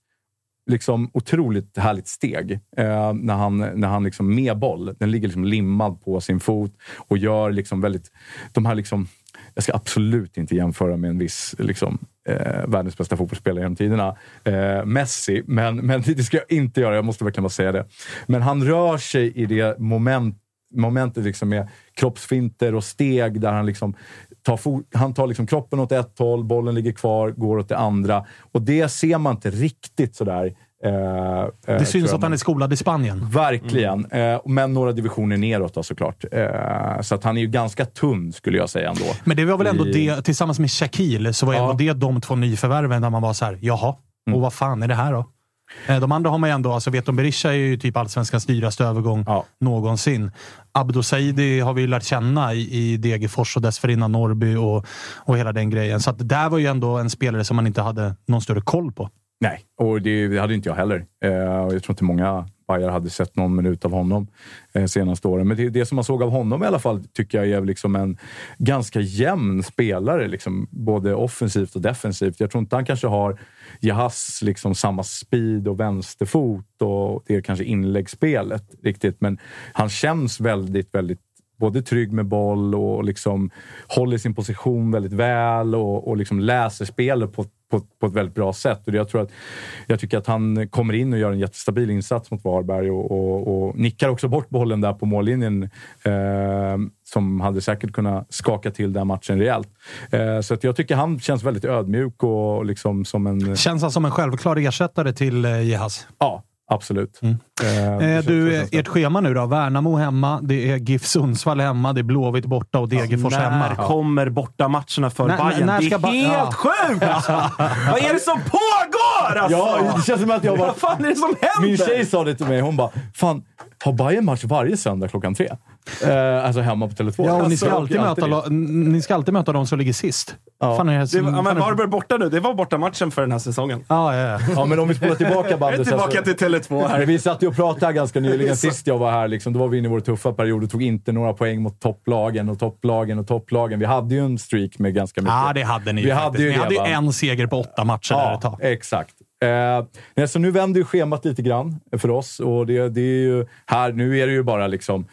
liksom, otroligt härligt steg eh, när han, när han liksom med boll. Den ligger liksom limmad på sin fot och gör liksom väldigt... De här liksom, jag ska absolut inte jämföra med en viss liksom, eh, världens bästa fotbollsspelare genom tiderna, eh, Messi, men, men det ska jag inte göra. Jag måste verkligen bara säga det. Men han rör sig i det moment momentet liksom med kroppsfinter och steg där han liksom tar, han tar liksom kroppen åt ett håll, bollen ligger kvar, går åt det andra. Och det ser man inte riktigt sådär. Eh, eh, Det syns att han är skolad i Spanien. Verkligen. Eh, men några divisioner neråt då, såklart. Eh, så att han är ju ganska tunn, skulle jag säga ändå. Men det var väl ändå I- det, tillsammans med Shaquille, så var Ja. ändå det de två nyförvärven där man var så här, jaha, och vad fan är det här då? Eh, De andra har man ju ändå, alltså Veton Berisha är ju typ allsvenskans dyraste övergång Ja. någonsin. Abdo Saidi har vi ju lärt känna i, i Degerfors och dessförinnan Norrby och, och hela den grejen. Så att där var ju ändå en spelare som man inte hade någon större koll på. Nej, och det hade inte jag heller. Eh, jag tror inte många Bajar hade sett någon minut av honom eh, senaste åren. Men det, det som man såg av honom i alla fall tycker jag är liksom en ganska jämn spelare. Liksom, både offensivt och defensivt. Jag tror inte han kanske har Jahas liksom samma speed och vänsterfot och det är kanske inläggsspelet riktigt. Men han känns väldigt, väldigt både trygg med boll och liksom håller sin position väldigt väl och, och liksom läser spelet på, på, på ett väldigt bra sätt. Och jag, tror att, jag tycker att han kommer in och gör en jättestabil insats mot Varberg och, och, och nickar också bort bollen där på mållinjen eh, som hade säkert kunnat skaka till den matchen rejält. Eh, så att jag tycker han känns väldigt ödmjuk och liksom som en... Känns han som en självklar ersättare till eh, Jehas? Ja, absolut. Mm. Eh, Eh, du, känns- ert schema nu då? Värnamo hemma, det är GIF Sundsvall hemma, det är Blåvitt borta och Degerfors När hemma. kommer bortamatcherna för När- Bayern? när Det ska är Ba- helt Ja. sjukt! Alltså. Vad är det som pågår? Alltså? Ja, det känns som att jag bara... Vad fan är det som händer? Min tjej sa det till mig. Hon bara, fan, har Bayern match varje söndag klockan tre? Eh, alltså hemma på Tele2. Ja, och ni ska, Alltså, alltid möta, la- ni ska alltid möta de som ligger sist. Ja. Fan är det, Det, ja, men är- Varberg borta nu. Det var borta matchen för den här säsongen. Ja, ja, ja. Ja, men om vi spolar tillbaka är bandet. tillbaka alltså- till Tele2 här. Vi satt ju och pratade ganska nyligen. Sist jag var här, liksom, då var vi inne i vår tuffa period och tog inte några poäng mot topplagen och topplagen och topplagen. Vi hade ju en streak med ganska mycket. Ja, det hade ni Vi faktiskt. hade ju ni det, hade ju va? en seger på åtta matcher där ett tag. exakt. Eh, nej, så nu vänder ju schemat lite grann för oss och det, det är ju här, nu är det ju bara liksom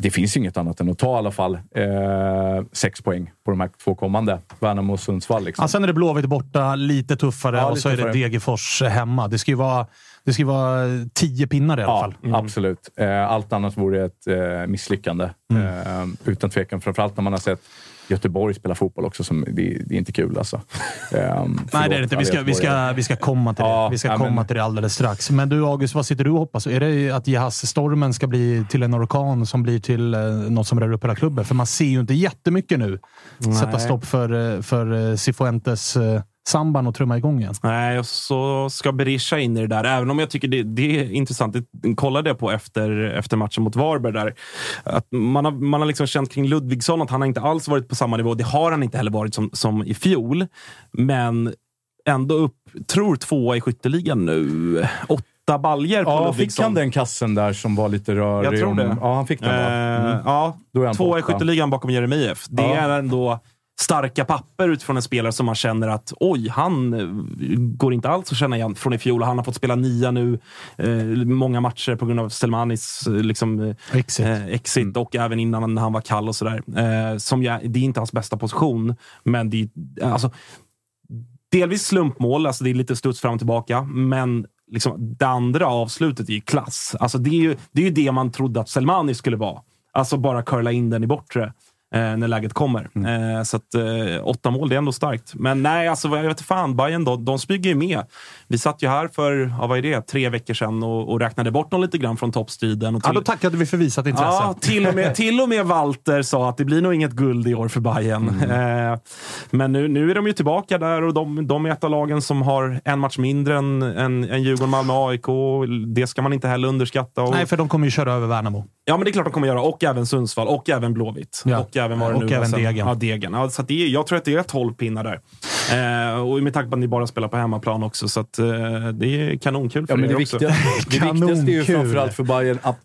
det finns inget annat än att ta i alla fall eh, sex poäng på de här två kommande. Värnamo och Sundsvall. Liksom. Ja, sen är det Blåvitt borta, lite tuffare, Ja, och lite så är det tuffare. Degerfors hemma. Det ska ju vara, det ska vara tio pinnar i alla Ja, fall. absolut. Eh, allt annat vore ett eh, misslyckande. Mm. Eh, utan tvekan. Framförallt när man har sett Göteborg spela fotboll också. Som, det, det är inte kul alltså. Eh, Nej, det är det inte. Vi ska, vi ska, vi ska komma till det. Ja, vi ska ja, komma till det alldeles strax. Men du August, vad sitter du och hoppas? Är det att Jahas-stormen ska bli till en orkan som blir till eh, något som rör upp hela klubben? För man ser ju inte jättemycket nu. Sätta Nej. stopp för, eh, för eh, Cifuentes eh, samban och trumma igång igen. Nej, och så ska Berisha in i det där. Även om jag tycker det, det är intressant. Det kollade jag på efter, efter matchen mot Varberg. Där. Att man, har, man har liksom känt kring Ludvigsson att han har inte alls varit på samma nivå. Det har han inte heller varit som, som i fjol. Men ändå upp, tror tvåa i skytteligan nu. Åtta baljer på Ja, fick Ludvigsson. han den kassen där som var lite rörig? Jag tror om- det. Ja, han fick den va? Eh, Mm. Ja, Då är han tvåa i skytteligan bakom Jeremejeff. Det Ja. är ändå starka papper utifrån en spelare som man känner att oj, han eh, går inte alls att känna igen från i fjol. Han har fått spela nia nu, eh, många matcher på grund av Stelmanis eh, liksom, eh, Exit. eh, exit Mm. och även innan när han var kall och sådär. Eh, som jag, det är inte hans bästa position, men det är alltså, delvis slumpmål, alltså det är lite studs fram och tillbaka, men liksom, det andra avslutet är ju klass. Alltså, det, är ju, det är ju det man trodde att Selmani skulle vara. Alltså bara curla in den i bortre. Eh, när läget kommer. Eh, så att eh, åtta mål, det är ändå starkt. Men nej, alltså jag vet fan. Bayern då, de smyger ju med. Vi satt ju här för, ja, vad är det, tre veckor sedan och, och räknade bort dem lite grann från toppstriden. Och Ja, till- då tackade vi för visat intresse. Ja, till och, med, till och med Walter sa att det blir nog inget guld i år för Bayern. Mm. Eh, men nu, nu är de ju tillbaka där och de, de är ett av lagen som har en match mindre än, än, än Djurgården, Malmö, AIK. Det ska man inte heller underskatta. Och, Nej, för de kommer ju köra över Värnamo. Ja, men det är klart de kommer göra. Och även Sundsvall och även Blåvitt. Ja. Och även vad det Och nu även. Degen. Ja, Degen. Ja, så att det är, jag tror att det är 12 pinnar där. Eh, och med tanke på att ni bara spelar på hemmaplan också. Så att, eh, det är kanonkul för Ja, men er det, också. det viktigaste är ju framförallt för Bayern att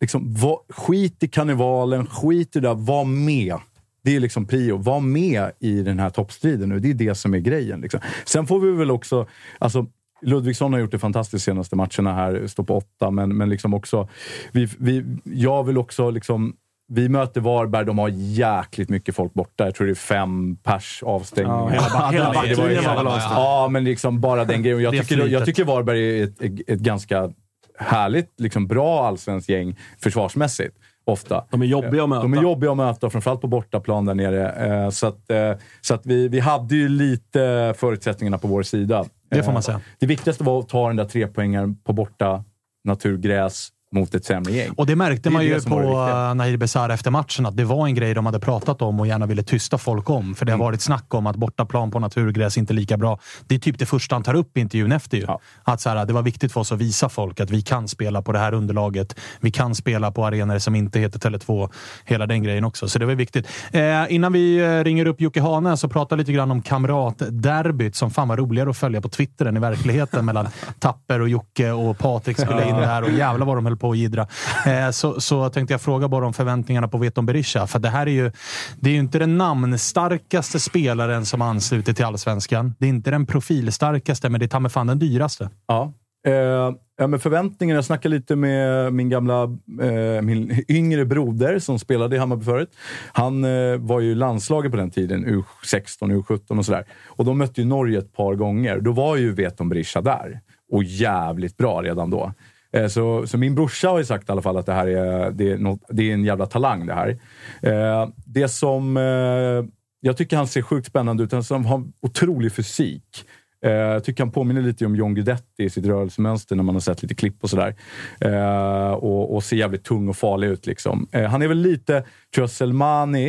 liksom, var, skit i karnevalen, skit i det där, var med. Det är liksom prio. Var med i den här toppstriden nu. Det är det som är grejen. Liksom. Sen får vi väl också... Alltså, Ludvigsson har gjort det fantastiskt senaste matcherna här, står på åtta, men, men liksom också... Vi, vi, jag vill också liksom... Vi möter Varberg, de har jäkligt mycket folk borta. Jag tror det är fem pers avstängningar. Ja, hela hela var ju backlinjen var hela- väl avstängd. Ja, men liksom bara den grejen. Jag tycker, jag tycker Varberg är ett, ett ganska härligt, liksom bra allsvenskt gäng försvarsmässigt. Ofta. De är jobbiga att möta. De är jobbiga att möta, framförallt på bortaplan där nere. Eh, Så att, eh, så att vi, vi hade ju lite förutsättningarna på vår sida. Det får man Eh, säga. Det viktigaste var att ta den där trepoängaren på borta naturgräs mot ett sämre gäng. Och det märkte Det man det ju på eh, Nahir Besar efter matchen, att det var en grej de hade pratat om och gärna ville tysta folk om. För det Mm. har varit snack om att bortaplan på naturgräs inte lika bra. Det är typ det första han tar upp i intervjun efter ju. Ja. Att så här, det var viktigt för oss att visa folk att vi kan spela på det här underlaget. Vi kan spela på arenor som inte heter Tele2. Hela den grejen också. Så det var viktigt. Eh, innan vi eh, ringer upp Jocke Hane så prata lite grann om kamratderbyt som fan var roligare att följa på Twitter än i verkligheten mellan Tapper och Jocke och Patrik skulle in där och jävlar vad de höll på att jiddra. Eh, så, så tänkte jag fråga bara om förväntningarna på Veton Berisha. För det här är ju, det är ju inte den namnstarkaste spelaren som ansluter till allsvenskan. Det är inte den profilstarkaste, men det är ta mig fan den dyraste. Ja. Eh, ja, men förväntningarna. Jag snackade lite med min gamla, eh, min yngre broder som spelade i Hammarby förut. Han eh, var ju i landslaget på den tiden, U16, U17 och sådär. Och de mötte ju Norge ett par gånger. Då var ju Veton Berisha där. Och jävligt bra redan då. Eh, så, så min brorsa har ju sagt i alla fall att det här är, det är, något, det är en jävla talang det här. Eh, Det som eh, jag tycker han ser sjukt spännande ut. Han har otrolig fysik. Eh, Jag tycker han påminner lite om John Guidetti i sitt rörelsemönster när man har sett lite klipp och sådär. Eh, och, och ser jävligt tung och farlig ut. Liksom. Eh, han är väl lite, tror jag, Selmani,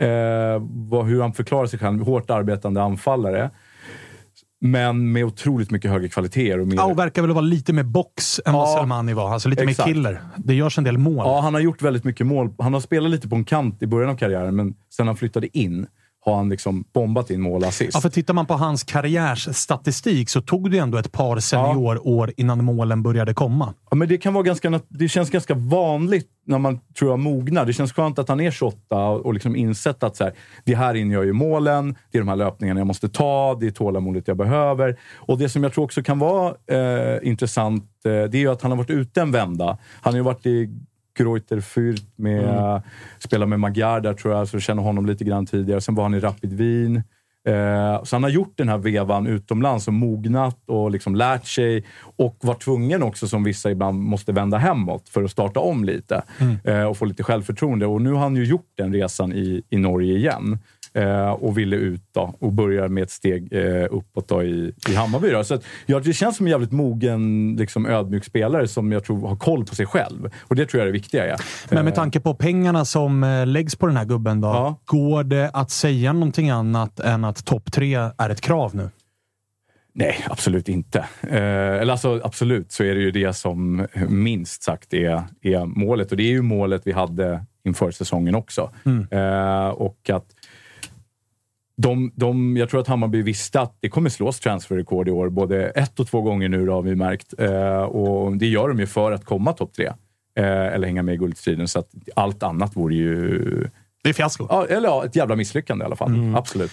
eh, vad, hur han förklarar sig själv, hårt arbetande anfallare. Men med otroligt mycket högre kvaliteter. Och mer, och verkar väl vara lite mer box än vad Ja, Selmani var. Alltså lite exakt. mer killer. Det görs en del mål. Ja, han har gjort väldigt mycket mål. Han har spelat lite på en kant i början av karriären, men sen han flyttade in har han liksom bombat in mål och assist. Ja, för tittar man på hans karriärsstatistik så tog det ändå ett par seniorår innan målen började komma. Ja, men det, kan vara ganska, det känns ganska vanligt när man tror jag mognar. Det känns skönt att han är 28 och, liksom insett att så här, det här inne gör ju målen, det är de här löpningarna jag måste ta, det är tålamodet jag behöver. Och det som jag tror också kan vara eh, intressant, eh, det är ju att han har varit ute en vända. Han har ju varit i Greuter Fürth med, mm. spelat med Magyar där tror jag, så jag känner honom lite grann tidigare. Sen var han i Rapid Wien. Eh, så han har gjort den här vevan utomlands och mognat och liksom lärt sig och var tvungen också, som vissa ibland måste vända hemåt för att starta om lite eh, och få lite självförtroende. Och nu har han ju gjort den resan i, i Norge igen eh, och ville ut då, och börjar med ett steg eh, uppåt då i, i Hammarby. Då. Så att, ja, det känns som en jävligt mogen, liksom, ödmjuk spelare som jag tror har koll på sig själv. Och det tror jag är det viktiga. Ja. Men med tanke på pengarna som eh, läggs på den här gubben, då, Ja. går det att säga någonting annat än att topp tre är ett krav nu? Nej, absolut inte. Eh, eller alltså, absolut så är det ju det som minst sagt är, är målet. Och det är ju målet vi hade inför säsongen också. Eh, och att de, de, jag tror att Hammarby visste att det kommer slås transferrekord i år, både ett och två gånger nu då, har vi märkt. Eh, och det gör de ju för att komma topp tre. Eh, eller hänga med i guldstriden. Så att allt annat vore ju... Det är fiasko. Ja, eller ja, ett jävla misslyckande i alla fall. Absolut.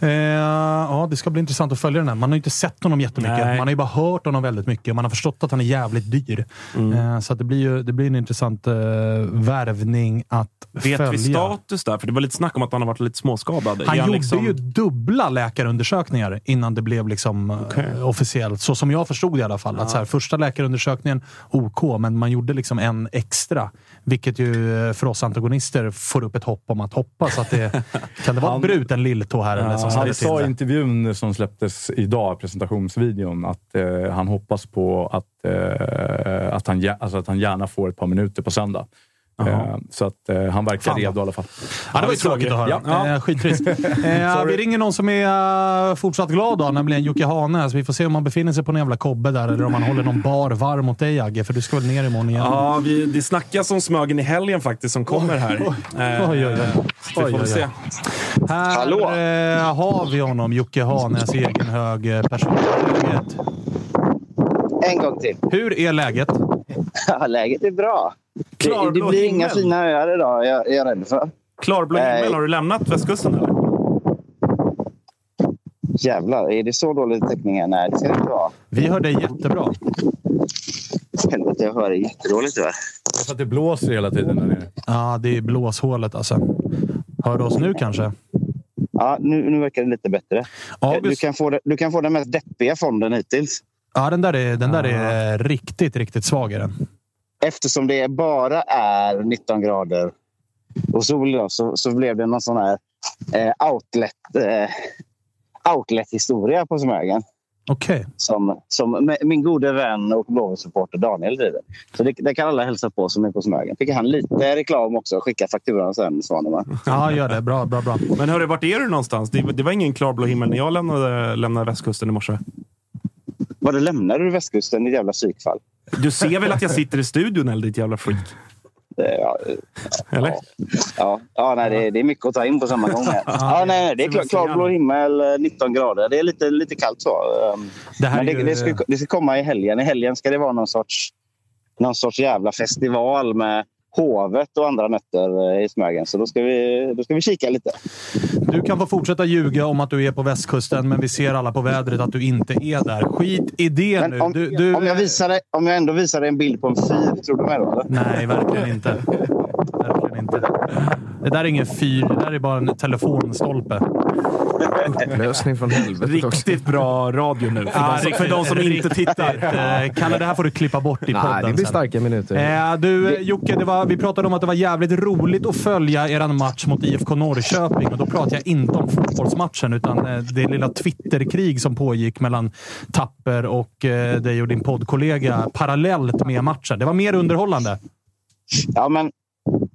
Eh, ja, det ska bli intressant att följa den här. Man har ju inte sett honom jättemycket. Nej. Man har ju bara hört honom väldigt mycket. Man har förstått att han är jävligt dyr. Eh, så det, blir ju, det blir en intressant eh, värvning att Vet följa. vi status där? För det var lite snack om att han har varit lite småskadad. Han Är gjorde liksom- ju dubbla läkarundersökningar innan det blev liksom, eh, officiellt. Så som jag förstod det i alla fall. Att så här, första läkarundersökningen, OK, men man gjorde liksom en extra. Vilket ju eh, för oss antagonister får upp ett hopp om att hoppas att det... Kan det vara Han- en bruten lilltå här eller som Ja, ställer han sa i intervjun som släpptes idag, presentationsvideon, att eh, han hoppas på att, eh, att, han, alltså att han gärna får ett par minuter på söndag. Eh, så att eh, han verkar Fan. redo i alla fall. Ja, det var ju tråkigt att höra. Ja. Eh, skittrist. Eh, vi ringer någon som är eh, fortsatt glad då, nämligen Jocke Hane. Så vi får se om han befinner sig på en jävla kobbe där eller om han håller någon bar varm mot dig Agge, för du ska väl ner imorgon igen? Ja, vi, det snackas om Smögen i helgen faktiskt som kommer här. Oj, oj, oj. så vi får Oj, oj, väl oj. se. Här Hallå? eh, har vi honom, Jocke Hanes egen hög person. En gång till. Hur är läget? Ja, läget är bra. Det, Klarblå det blir inga himmel. fina öar idag, jag, jag är rädd för. Klarblå himmel, har du lämnat västkusten eller? Jävlar, är det så dålig täckning här? Nej, det ska det inte vara. Vi hör dig jättebra. Helvete, jag hör det jättedåligt tyvärr. Det är för att det blåser hela tiden där nere. Ja, det är blåshålet alltså. Hör du oss nu kanske? Ja, nu, nu verkar det lite bättre. Du August, kan, få du kan få den mest deppiga fonden hittills. ja, den där är, den där är riktigt, riktigt svag. Är den. Eftersom det bara är 19 grader och sol då, så, så blev det någon sån här eh, outlet, eh, outlet-historia på Smögen. Okej. som, som min gode vän och Blåvitt-supporter Daniel driver. Så det, det kan alla hälsa på som är på Smögen. Fick han lite reklam också. Skicka fakturan sen, Svanemar. Ja, gör det. Bra, bra, bra. Men hörru, vart är du någonstans? Det, det var ingen klarblå himmel när jag lämnade, lämnade västkusten i morse. Var det lämnade du västkusten, ditt jävla psykfall? Du ser väl att jag sitter i studion, eller ditt jävla freak? Ja, Eller? ja, ja nej, det, det är mycket att ta in på samma gång. Här. Ja, nej, det är klar, klarblå himmel, eh, 19 grader. Det är lite, lite kallt så. Um, Det Men det, ju- det, ska, det ska komma i helgen. I helgen ska det vara någon sorts, någon sorts jävla festival med hovet och andra nötter eh, i Smögen. Så då ska vi, då ska vi kika lite. Du kan få fortsätta ljuga om att du är på västkusten, men vi ser alla på vädret att du inte är där. Skit i det nu. Men om, Du, du, om, jag visar om jag ändå visar dig en bild på en fyr, tror du mig då? Eller? Nej, verkligen inte. Verkligen inte. Det där är ingen fyr. Det där är bara en telefonstolpe. Upplösning från helvetet också. Riktigt bra radio nu. För, de, som, för de som inte tittar. Eh, Kalle, det här får du klippa bort i podden Nej, det blir sen. starka minuter. Eh, du, Jocke, det var, vi pratade om att det var jävligt roligt att följa er match mot IFK Norrköping. Och då pratar jag inte om fotbollsmatchen, utan eh, det lilla Twitterkrig som pågick mellan Tapper och eh, dig och din poddkollega parallellt med matchen. Det var mer underhållande. Ja, men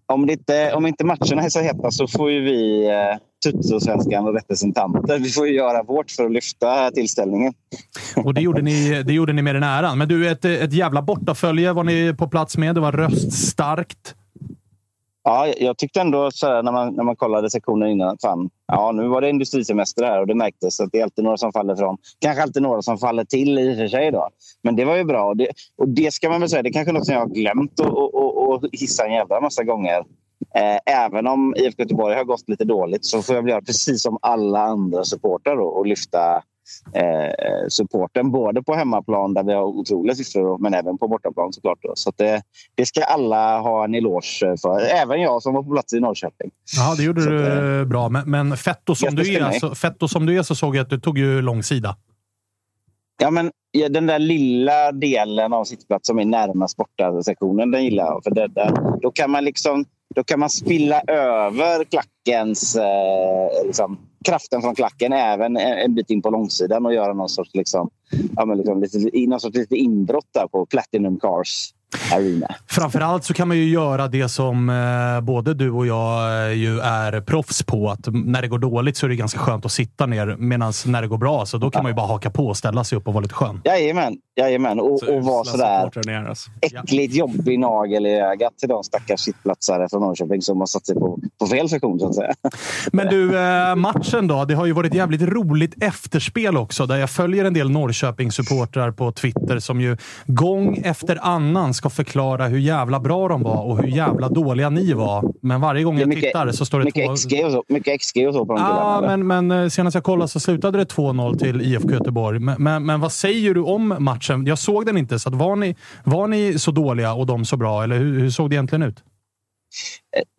om, det inte, om inte matcherna är så heta så får ju vi eh, Tuttosvenskan och representanter. Vi får ju göra vårt för att lyfta tillställningen. Och det gjorde ni, det gjorde ni med den äran. Men du, ett, ett jävla bortafölje var ni på plats med. Det var röststarkt. Ja, jag tyckte ändå så här, när, man, när man kollade sektionen innan att fan, ja, nu var det industrisemester här och det märktes att det är alltid några som faller från. Kanske alltid några som faller till i och för sig. Då. Men det var ju bra. Och det, och det ska man väl säga, det är kanske något som jag har glömt att hissa en jävla massa gånger. Eh, även om IFK Göteborg har gått lite dåligt så får jag väl göra precis som alla andra supportrar och lyfta eh, supporten både på hemmaplan där vi har otroliga siffror men även på bortaplan såklart. Då. Så det, det ska alla ha en eloge för. Även jag som var på plats i Norrköping. Ja, det gjorde Så du bra. Men, men fetto, som du är, så, fetto som du är så såg jag att du tog ju långsida. Ja, men den där lilla delen av sittplats som är närmast borta sektionen, den gillar jag. För det, där, då, kan man liksom, då kan man spilla över klackens... Eh, liksom, kraften från klacken även en, en bit in på långsidan och göra någon sorts, liksom, ja, men liksom, lite, någon sorts lite inbrott där på Platinum Cars. Arena. Framförallt så kan man ju göra det som eh, både du och jag eh, ju är proffs på. Att när det går dåligt så är det ganska skönt att sitta ner. Medan när det går bra så då kan man ju bara haka på och ställa sig upp och vara lite skön. Jajamän, jajamän. Och, Så och vara sådär alltså. äckligt jobbig nagel i ögat till de stackars sittplatsare från Norrköping som har satt sig på, på fel sektion så att säga. Men du, eh, matchen då. Det har ju varit jävligt roligt efterspel också. Där jag följer en del Norrköping-supportrar på Twitter som ju gång efter annan ska förklara hur jävla bra de var och hur jävla dåliga ni var. Men varje gång jag mycket- tittar så står det Mycket två... XG och så, mycket XG och så på de killarna. Ja, eller? men, men eh, senast jag kollade så slutade det 2-0 till IFK Göteborg. Men, men, men vad säger du om matchen? Jag såg den inte, så var, ni, var ni så dåliga och de så bra? Eller hur, hur såg det egentligen ut?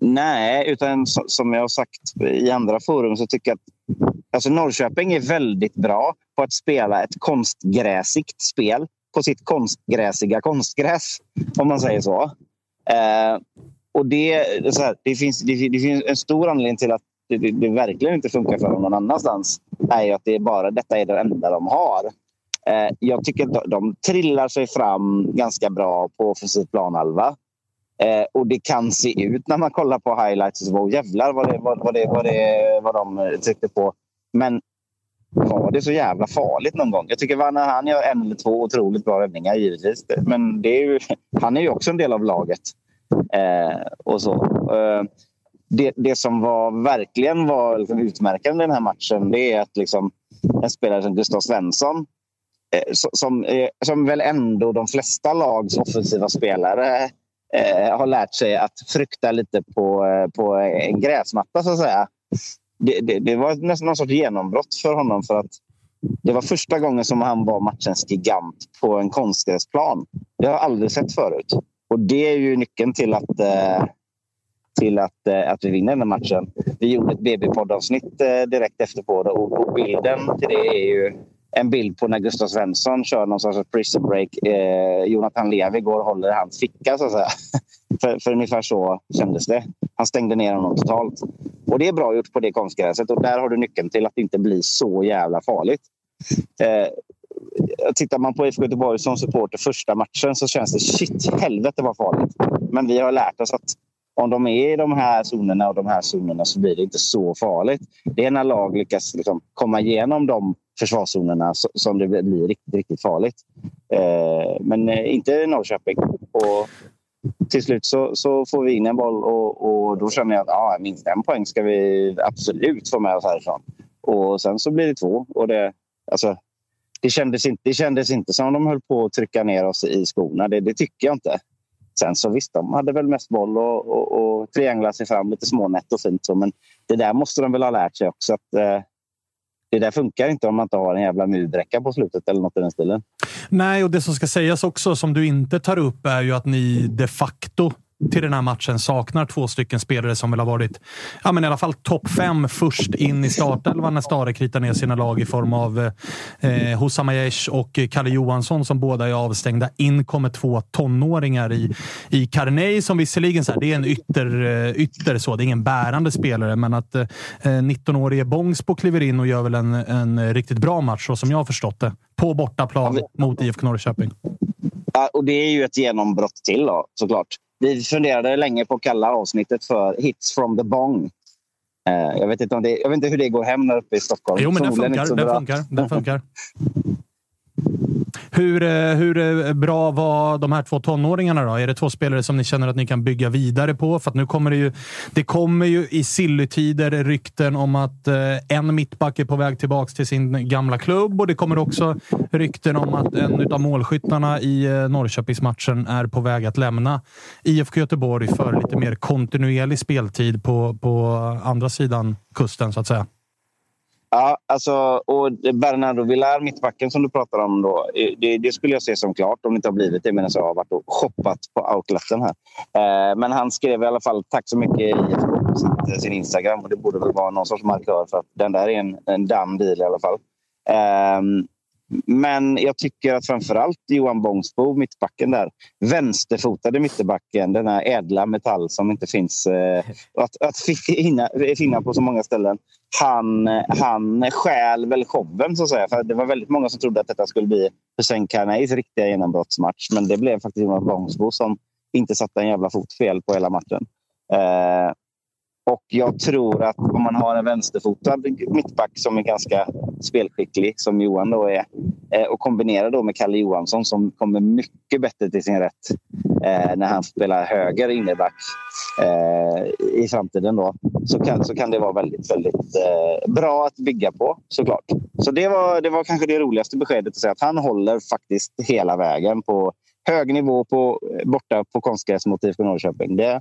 Nej, utan so- som jag har sagt i andra forum så tycker jag att alltså Norrköping är väldigt bra på att spela ett konstgräsigt spel på sitt konstgräsiga konstgräs, om man säger så. Eh, och det, så här, det, finns, det, det finns en stor anledning till att det, det, det verkligen inte funkar för dem någon annanstans. är att det är bara, detta är det enda de har. Eh, jag tycker att de, de trillar sig fram ganska bra på offensiv planhalva. Eh, och det kan se ut när man kollar på highlights. Så, oh, jävlar vad, det, vad, vad, det, vad, det, vad de tryckte på. Men var det så jävla farligt någon gång? Jag tycker Vanna, han gör en eller två otroligt bra räddningar givetvis. Men det är ju, han är ju också en del av laget. Eh, och så. Eh, det, det som var, verkligen var liksom utmärkande i den här matchen det är att liksom, en spelare som Gustav Svensson eh, som, eh, som väl ändå de flesta lags offensiva spelare eh, har lärt sig att frukta lite på, eh, på en gräsmatta, så att säga. Det, det, det var nästan någon sorts genombrott för honom. för att Det var första gången som han var matchens gigant på en konstgräsplan. Det har jag aldrig sett förut. Och det är ju nyckeln till att, eh, till att, eh, att vi vinner den här matchen. Vi gjorde ett BB-poddavsnitt eh, direkt efter på det och, och bilden till det är ju en bild på när Gustav Svensson kör någon sorts prison break. Eh, Jonathan Levi går och håller i hans ficka, så att säga. för, för ungefär så kändes det. Han stängde ner honom totalt. Och det är bra gjort på det konstgräset och där har du nyckeln till att det inte blir så jävla farligt. Eh, tittar man på IFK Göteborg som supporter första matchen så känns det shit, helvete vad farligt. Men vi har lärt oss att om de är i de här zonerna och de här zonerna så blir det inte så farligt. Det är när lag lyckas liksom komma igenom de försvarszonerna som det blir riktigt, riktigt farligt. Eh, men eh, inte Norrköping. Och till slut så, så, får vi in en boll och, och då känner jag att ja, minst en poäng ska vi absolut få med oss härifrån. Och sen så blir det två. Och det, alltså, det, kändes inte, det kändes inte som de höll på att trycka ner oss i skorna. Det, det tycker jag inte. Sen så visst, de hade väl mest boll och, och, och trianglade sig fram lite smånätt och fint. Så, men det där måste de väl ha lärt sig också. Att, eh, det där funkar inte om man inte har en jävla murbräcka på slutet eller något i den stilen. Nej, och det som ska sägas också som du inte tar upp är ju att ni de facto till den här matchen saknar två stycken spelare som väl har varit ja, men i alla fall topp fem först in i startelvan när Stare kritar ner sina lag i form av eh, Hossam Aiesh och Kalle Johansson som båda är avstängda. In kommer två tonåringar i, i Carney som visserligen så här, det är en ytter, eh, ytter så. Det är ingen bärande spelare, men att eh, 19-årige Bångsbo kliver in och gör väl en, en riktigt bra match så som jag har förstått det. På bortaplan mot IFK Norrköping. Ja, och det är ju ett genombrott till då, såklart. Vi funderade länge på att kalla avsnittet för Hits from the bong. Eh, jag vet, inte om det, jag vet inte hur det går hem där uppe i Stockholm. Jo, men den funkar. Den funkar, den funkar. Hur, eh, hur eh, bra var de här två tonåringarna då? Är det två spelare som ni känner att ni kan bygga vidare på? För nu kommer det ju, det kommer ju i sillytider rykten om att eh, en mittback är på väg tillbaka till sin gamla klubb och det kommer också rykten om att en av målskyttarna i Norrköpingsmatchen är på väg att lämna IFK Göteborg för lite mer kontinuerlig speltid på, på andra sidan kusten så att säga. Ja, alltså, och Bernardo Villar, mittbacken som du pratar om, då, eh, det, det, skulle jag se som klart om det inte har blivit det medan jag har varit och shoppat på outleten här. Eh, men han skrev i alla fall tack så mycket i på eh, sin, Instagram och det borde väl vara någon sorts markör för att den där är en, en dam bil i alla fall. Eh, men jag tycker att framförallt Johan Bångsbo, mittbacken där, vänsterfotade mittbacken, denna ädla metall som inte finns eh, att, att finna, finna på så många ställen. Han, han stjäl väl showen, så att säga. För det var väldigt många som trodde att detta skulle bli Hussein Karneis riktiga genombrottsmatch. Men det blev faktiskt Johan Bångsbo som inte satte en jävla fot fel på hela matchen. Eh, och jag tror att om man har en vänsterfotad mittback som är ganska spelskicklig, som Johan då är, eh, och kombinerar då med Kalle Johansson som kommer mycket bättre till sin rätt eh, när han spelar höger innerback eh, i framtiden då, så kan, så kan det vara väldigt, väldigt eh, bra att bygga på såklart. Så det var, det var kanske det roligaste beskedet att säga att han håller faktiskt hela vägen på hög nivå på, borta på konstgräs mot IFK Norrköping. Det,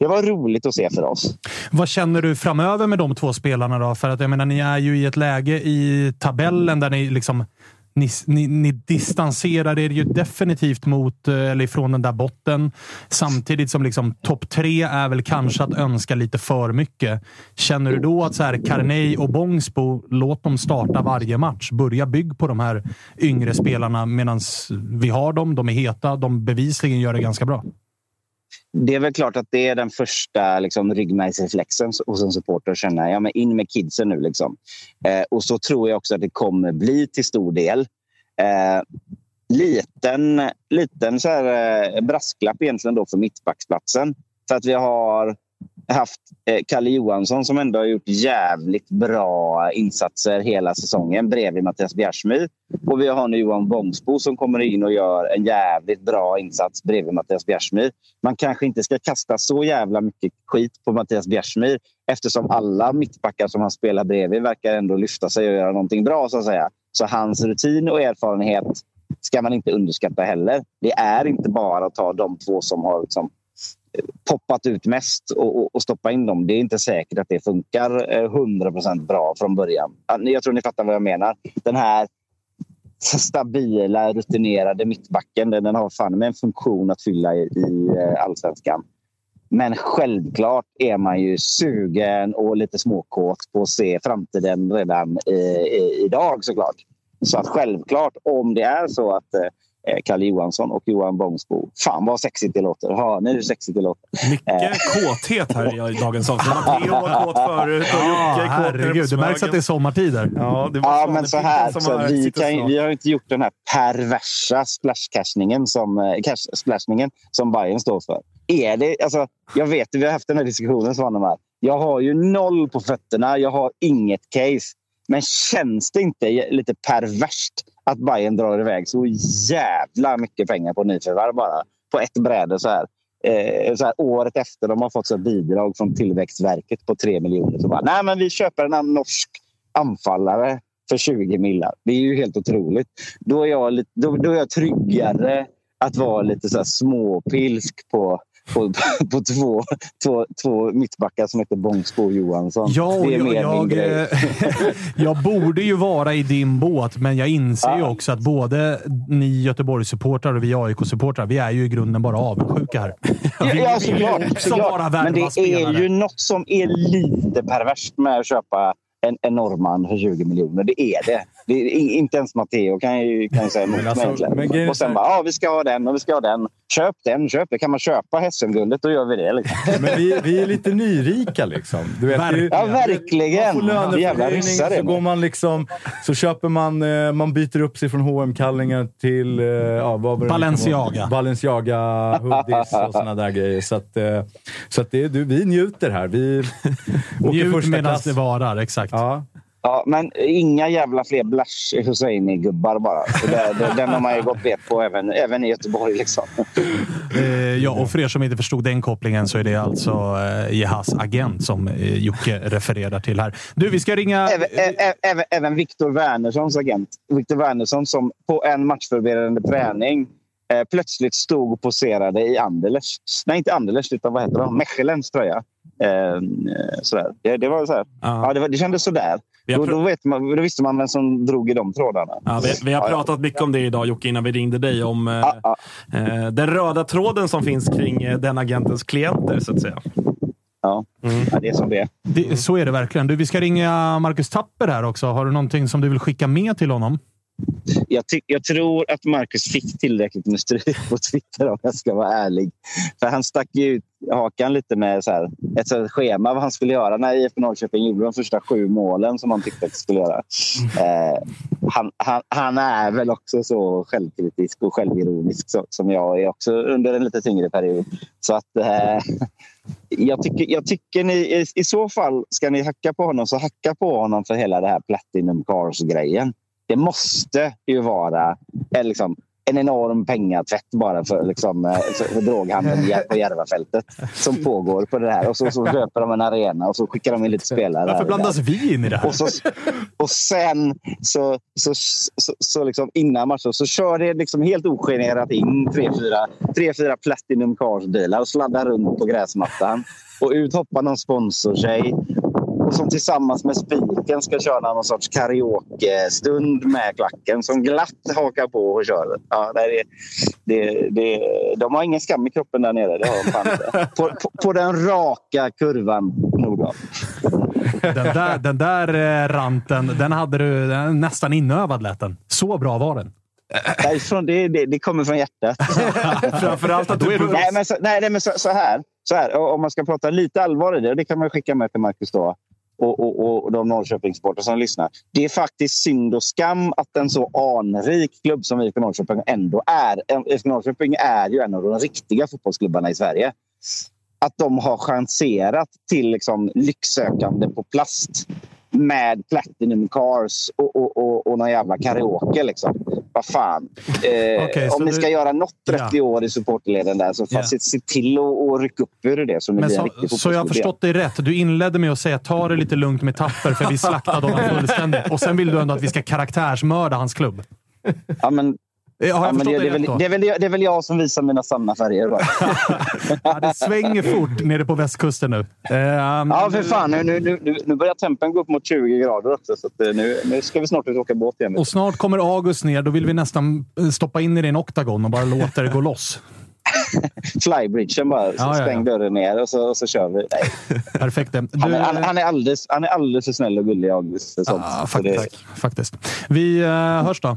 det var roligt att se för oss. Vad känner du framöver med de två spelarna? då? För att jag menar, ni är ju i ett läge i tabellen där ni liksom ni, ni, ni, distanserar er ju definitivt mot, eh, eller ifrån den där botten. Samtidigt som liksom topp tre är väl kanske att önska lite för mycket. Känner du då att så här, Carney och Bångsbo, låt dem starta varje match. Börja bygg på de här yngre spelarna medan vi har dem. De är heta. De bevisligen gör det ganska bra det är väl klart att det är den första liksom, ryggmärgsreflexen hos en supporter att känna ja, men in med kidsen nu. Liksom. Eh, och så tror jag också att det kommer bli till stor del. Eh, liten liten så här, eh, brasklapp egentligen då för mittbacksplatsen. För att vi har haft eh, Kalle Johansson som ändå har gjort jävligt bra insatser hela säsongen bredvid Mattias Bjärsmyr. Och vi har nu Johan Bångsbo som kommer in och gör en jävligt bra insats bredvid Mattias Bjärsmyr. Man kanske inte ska kasta så jävla mycket skit på Mattias Bjärsmyr eftersom alla mittbackar som han spelar bredvid verkar ändå lyfta sig och göra någonting bra. så att säga. Så hans rutin och erfarenhet ska man inte underskatta heller. Det är inte bara att ta de två som har liksom poppat ut mest och, och, och, stoppa in dem. Det är inte säkert att det funkar eh, 100% bra från början. Jag tror ni fattar vad jag menar. Den här stabila, rutinerade mittbacken den har fan med en funktion att fylla i, i eh, allsvenskan. Men självklart är man ju sugen och lite småkåt på att se framtiden redan i, i, idag såklart. Så att självklart, om det är så att eh, Kalle Johansson och Johan Bångsbo. Fan vad sexigt det låter. Hör ni hur sexigt det låter? Mycket kåthet här i dagens avsnitt. Matteo var kåt förut och Jocke är kåt herregud. Det märks att det är sommartider. Ja, det var Ja, men så här. Så har vi, kan, vi har inte gjort den här perversa splashcashningen som, eh, cash, splashningen som Bayern står för. Är det, alltså, jag vet, vi har haft den här diskussionen, Svanemar. Jag har ju noll på fötterna. Jag har inget case. Men känns det inte lite perverst att Bayern drar iväg så jävla mycket pengar på nyförvärv bara? På ett bräde så här. Eh, så här, året efter de har fått så bidrag från Tillväxtverket på 3 miljoner. Så bara, nej men vi köper en norsk anfallare för 20 millar. Det är ju helt otroligt. Då är jag, lite, då, då är jag tryggare att vara lite så här småpilsk på, på, på två, två, två mittbackar som heter Bångsbo och Johansson. Ja, och det är jag, mer jag, grej. eh, jag borde ju vara i din båt, men jag inser ju Ja. också att både ni Göteborgssupportrar och vi AIK-supportrar, vi är ju i grunden bara avundsjuka här. Ja, Vi ja, såklart. också såklart. Men det värva är spelare. ju något som är lite perverst med att köpa en, en norrman för 20 miljoner. Det är det. Det är, i- inte ens Matteo kan ju, kan ju säga emot Men mig alltså, men Och sen bara, ja vi ska ha den och vi ska ha den. Köp den, köp det. Kan man köpa Hässenguldet, då gör vi det. Liksom. Men vi, vi är lite nyrika liksom. Du vet, ju- Ja, verkligen. Man får Jävla löneförhöjning, så går man liksom... Så köper man... eh, Man byter upp sig från hm kallingar till... eh, Ja, vad var det Balenciaga. Balenciaga, hoodies och såna där grejer. Så att, eh, så att det, är- du, vi njuter här. Vi åker Njut första medan klass. det varar, exakt. Ja. Ja, men inga jävla fler Blash Husseini-gubbar bara. Det, den har man ju gått bet på även, även i Göteborg. Liksom. Eh, ja, och för er som inte förstod den kopplingen så är det alltså eh, Jehas agent som eh, Jocke refererar till här. Du, vi ska ringa... Även, även, även Viktor Wernerssons agent. Viktor Wernersson som på en matchförberedande träning eh, plötsligt stod och poserade i Anderlecht. Nej, inte Anderlecht, utan vad heter de? Mechelens tröja. Eh, eh, sådär. Det, det, var så här. Ja. Ja, det, var, det kändes sådär. Då, då, vet man, då visste man vem som drog i de trådarna. Ja, vi, vi har Ja, ja. pratat mycket om det idag Jocke, innan vi ringde dig. Om eh, Ja, ja. eh, den röda tråden som finns kring eh, den agentens klienter, så att säga. Ja. Ja, det är som det. Det, så är det verkligen. Du, vi ska ringa Marcus Tapper här också. Har du någonting som du vill skicka med till honom? Jag, ty- jag tror att Marcus fick tillräckligt med stryk på Twitter om jag ska vara ärlig. För han stack ju ut hakan lite med så här, ett så här schema vad han skulle göra när IFK Norrköping gjorde de första sju målen som han tyckte att de skulle göra. Eh, han, han, han är väl också så självkritisk och självironisk så, som jag är också under en lite tyngre period. Så att eh, jag tycker, jag tycker ni i, i så fall ska ni hacka på honom så hacka på honom för hela det här Platinum Cars-grejen. Det måste ju vara eh, liksom, en enorm pengatvätt bara för, liksom, eh, för, droghandeln på Järvafältet som pågår på det här. Och så, så köper de en arena och så skickar de in lite spelare. Varför blandas vi in i det här? Och, så, och sen så, så, så, så liksom innan matchen så kör det liksom helt ogenerat in tre, fyra, tre, fyra Platinum Cars-bilar och sladdar runt på gräsmattan. Och ut hoppar någon sponsortjej och som tillsammans med spiken ska köra någon sorts karaoke-stund med klacken som glatt hakar på och kör. Ja, det, det, det, de har ingen skam i kroppen där nere. Det har de fan inte. På, på, på den raka kurvan Nordal. Den där, den där eh, ranten, den hade du den nästan inövad lät den. Så bra var den. Därifrån, det, det, det kommer från hjärtat. Framförallt att du... nej, men så, nej, nej, men så, så, här, så här. Om man ska prata lite allvar i det, och det kan man skicka med till Marcus då, och, och, och de Norrköpingssportare som lyssnar. Det är faktiskt synd och skam att en så anrik klubb som IFK Norrköping ändå är. IFK Norrköping är ju en av de riktiga fotbollsklubbarna i Sverige. Att de har chanserat till liksom lycksökande på plast med Platinum Cars och, och, och, och någon jävla karaoke. Liksom. Vad fan. Eh, så om ni du- ska göra något Ja. 30 år i supporterleden där så Ja. se, se till att rycka upp ur det Men en så, så jag har förstått dig rätt. Du inledde med att säga ta det lite lugnt med Tapper för vi slaktade honom fullständigt. Och sen vill du ändå att vi ska karaktärsmörda hans klubb. Ja, men, Har jag ja, det, det, är väl, det, är väl, det är väl jag som visar mina sanna färger. Ja, det svänger fort nere på västkusten nu. Eh, Ja, för fan. Nu, nu, nu, nu börjar tempen gå upp mot 20 grader också. Så eh, nu, nu ska vi snart ut och åka båt igen. Och snart kommer August ner. Då vill vi nästan eh, stoppa in i din oktagon och bara låta det gå loss. Flybridgen bara. Så Ja, ja, ja. stäng dörren ner och så, och så kör vi. Nej. Perfekt. Du, Han, är, han, han, är alldeles, han är alldeles för snäll och gullig, August. för sånt. Ja, Så det- faktiskt, faktiskt. Vi eh, hörs då.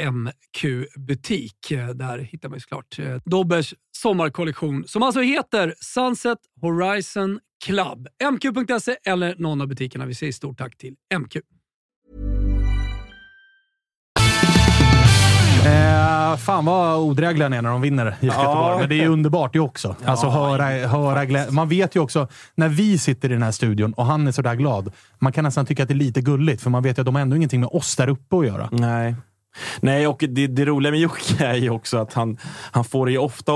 MQ-butik. Där hittar man såklart eh, Dobbers sommarkollektion som alltså heter Sunset Horizon Club. MQ.se eller någon av butikerna. Vi säger stort tack till MQ. Eh, fan vad odrägliga ni är när de vinner i Göteborg. Ja. Men det är underbart det också. Ja, alltså, höra, höra Man vet ju också, när vi sitter i den här studion och han är sådär glad, man kan nästan tycka att det är lite gulligt, för man vet ju att de har ändå ingenting med oss där uppe att göra. Nej. Nej, och det, det roliga med Jocke är ju också att han, han får det ju ofta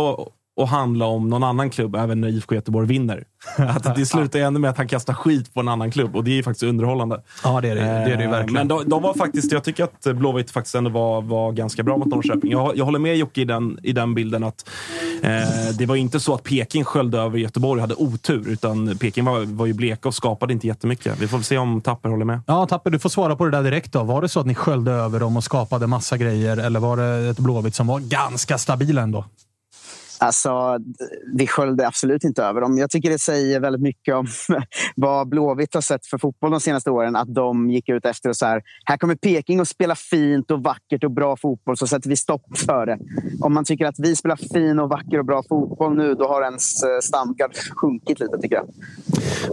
att handla om någon annan klubb även när IFK Göteborg vinner. Att det slutar ju ändå med att han kastar skit på en annan klubb och det är ju faktiskt underhållande. Ja, det är det, det, är det verkligen. Men de, de, var faktiskt, jag tycker att Blåvitt faktiskt ändå var, var ganska bra mot Norrköping. Jag, jag håller med Jocke i den, i den bilden att eh, det var inte så att Peking sköljde över Göteborg och hade otur, utan Peking var, var ju bleka och skapade inte jättemycket. Vi får väl se om Tapper håller med. Ja, Tapper, du får svara på det där direkt. då. Var det så att ni sköljde över dem och skapade massa grejer, eller var det ett Blåvitt som var ganska stabila ändå? Alltså, vi sköljde absolut inte över dem. Jag tycker det säger väldigt mycket om vad Blåvitt har sett för fotboll de senaste åren. Att de gick ut efter och så här, här kommer Peking att spela fint och vackert och bra fotboll, så sätter vi stopp för det. Om man tycker att vi spelar fin och vacker och bra fotboll nu, då har ens eh, standard sjunkit lite tycker jag.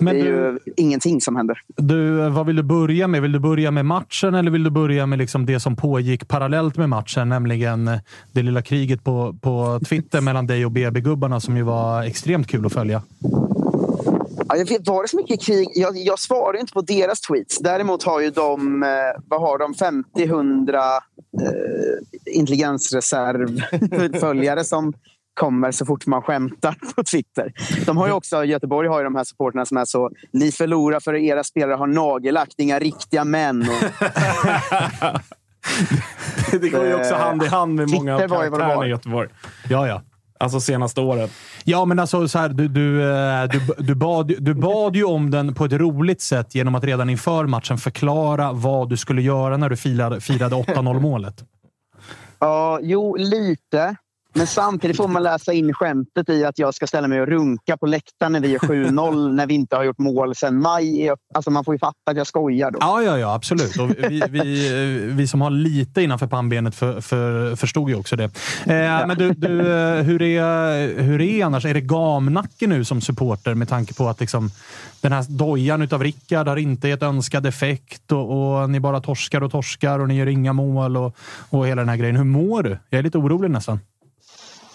Men det är du, ju ingenting som händer. Du, vad vill du börja med? Vill du börja med matchen eller vill du börja med liksom det som pågick parallellt med matchen? Nämligen det lilla kriget på, på Twitter mellan dig dig och BB-gubbarna som ju var extremt kul att följa. Ja, jag vet, var det så mycket krig? Jag, jag svarar inte på deras tweets. Däremot har ju de, eh, vad har de, 50-100 eh, intelligensreservföljare som kommer så fort man skämtar på Twitter. De har ju också, Göteborg har ju de här supporterna som är så “Ni förlorar för era spelare har nagellack, inga riktiga män”. Och... det går ju också hand i hand med många av karaktärerna i Göteborg. Ja, ja. Alltså senaste året. Ja, men alltså så här, du, du, eh, du, du, bad, du bad ju om den på ett roligt sätt genom att redan inför matchen förklara vad du skulle göra när du firade, firade 8-0 målet. Ja, jo, lite. Men samtidigt får man läsa in skämtet i att jag ska ställa mig och runka på läktaren när vi är 7-0 när vi inte har gjort mål sedan maj. Alltså man får ju fatta att jag skojar då. Ja, ja, ja absolut. Och vi, vi, vi som har lite innanför pannbenet för, för, förstod ju också det. Eh, ja. Men du, du, hur, är, hur är annars? Är det gamnacke nu som supporter med tanke på att liksom, den här dojan utav Rickard har inte gett önskad effekt och, och, ni bara torskar och torskar och ni gör inga mål och, och hela den här grejen. Hur mår du? Jag är lite orolig nästan.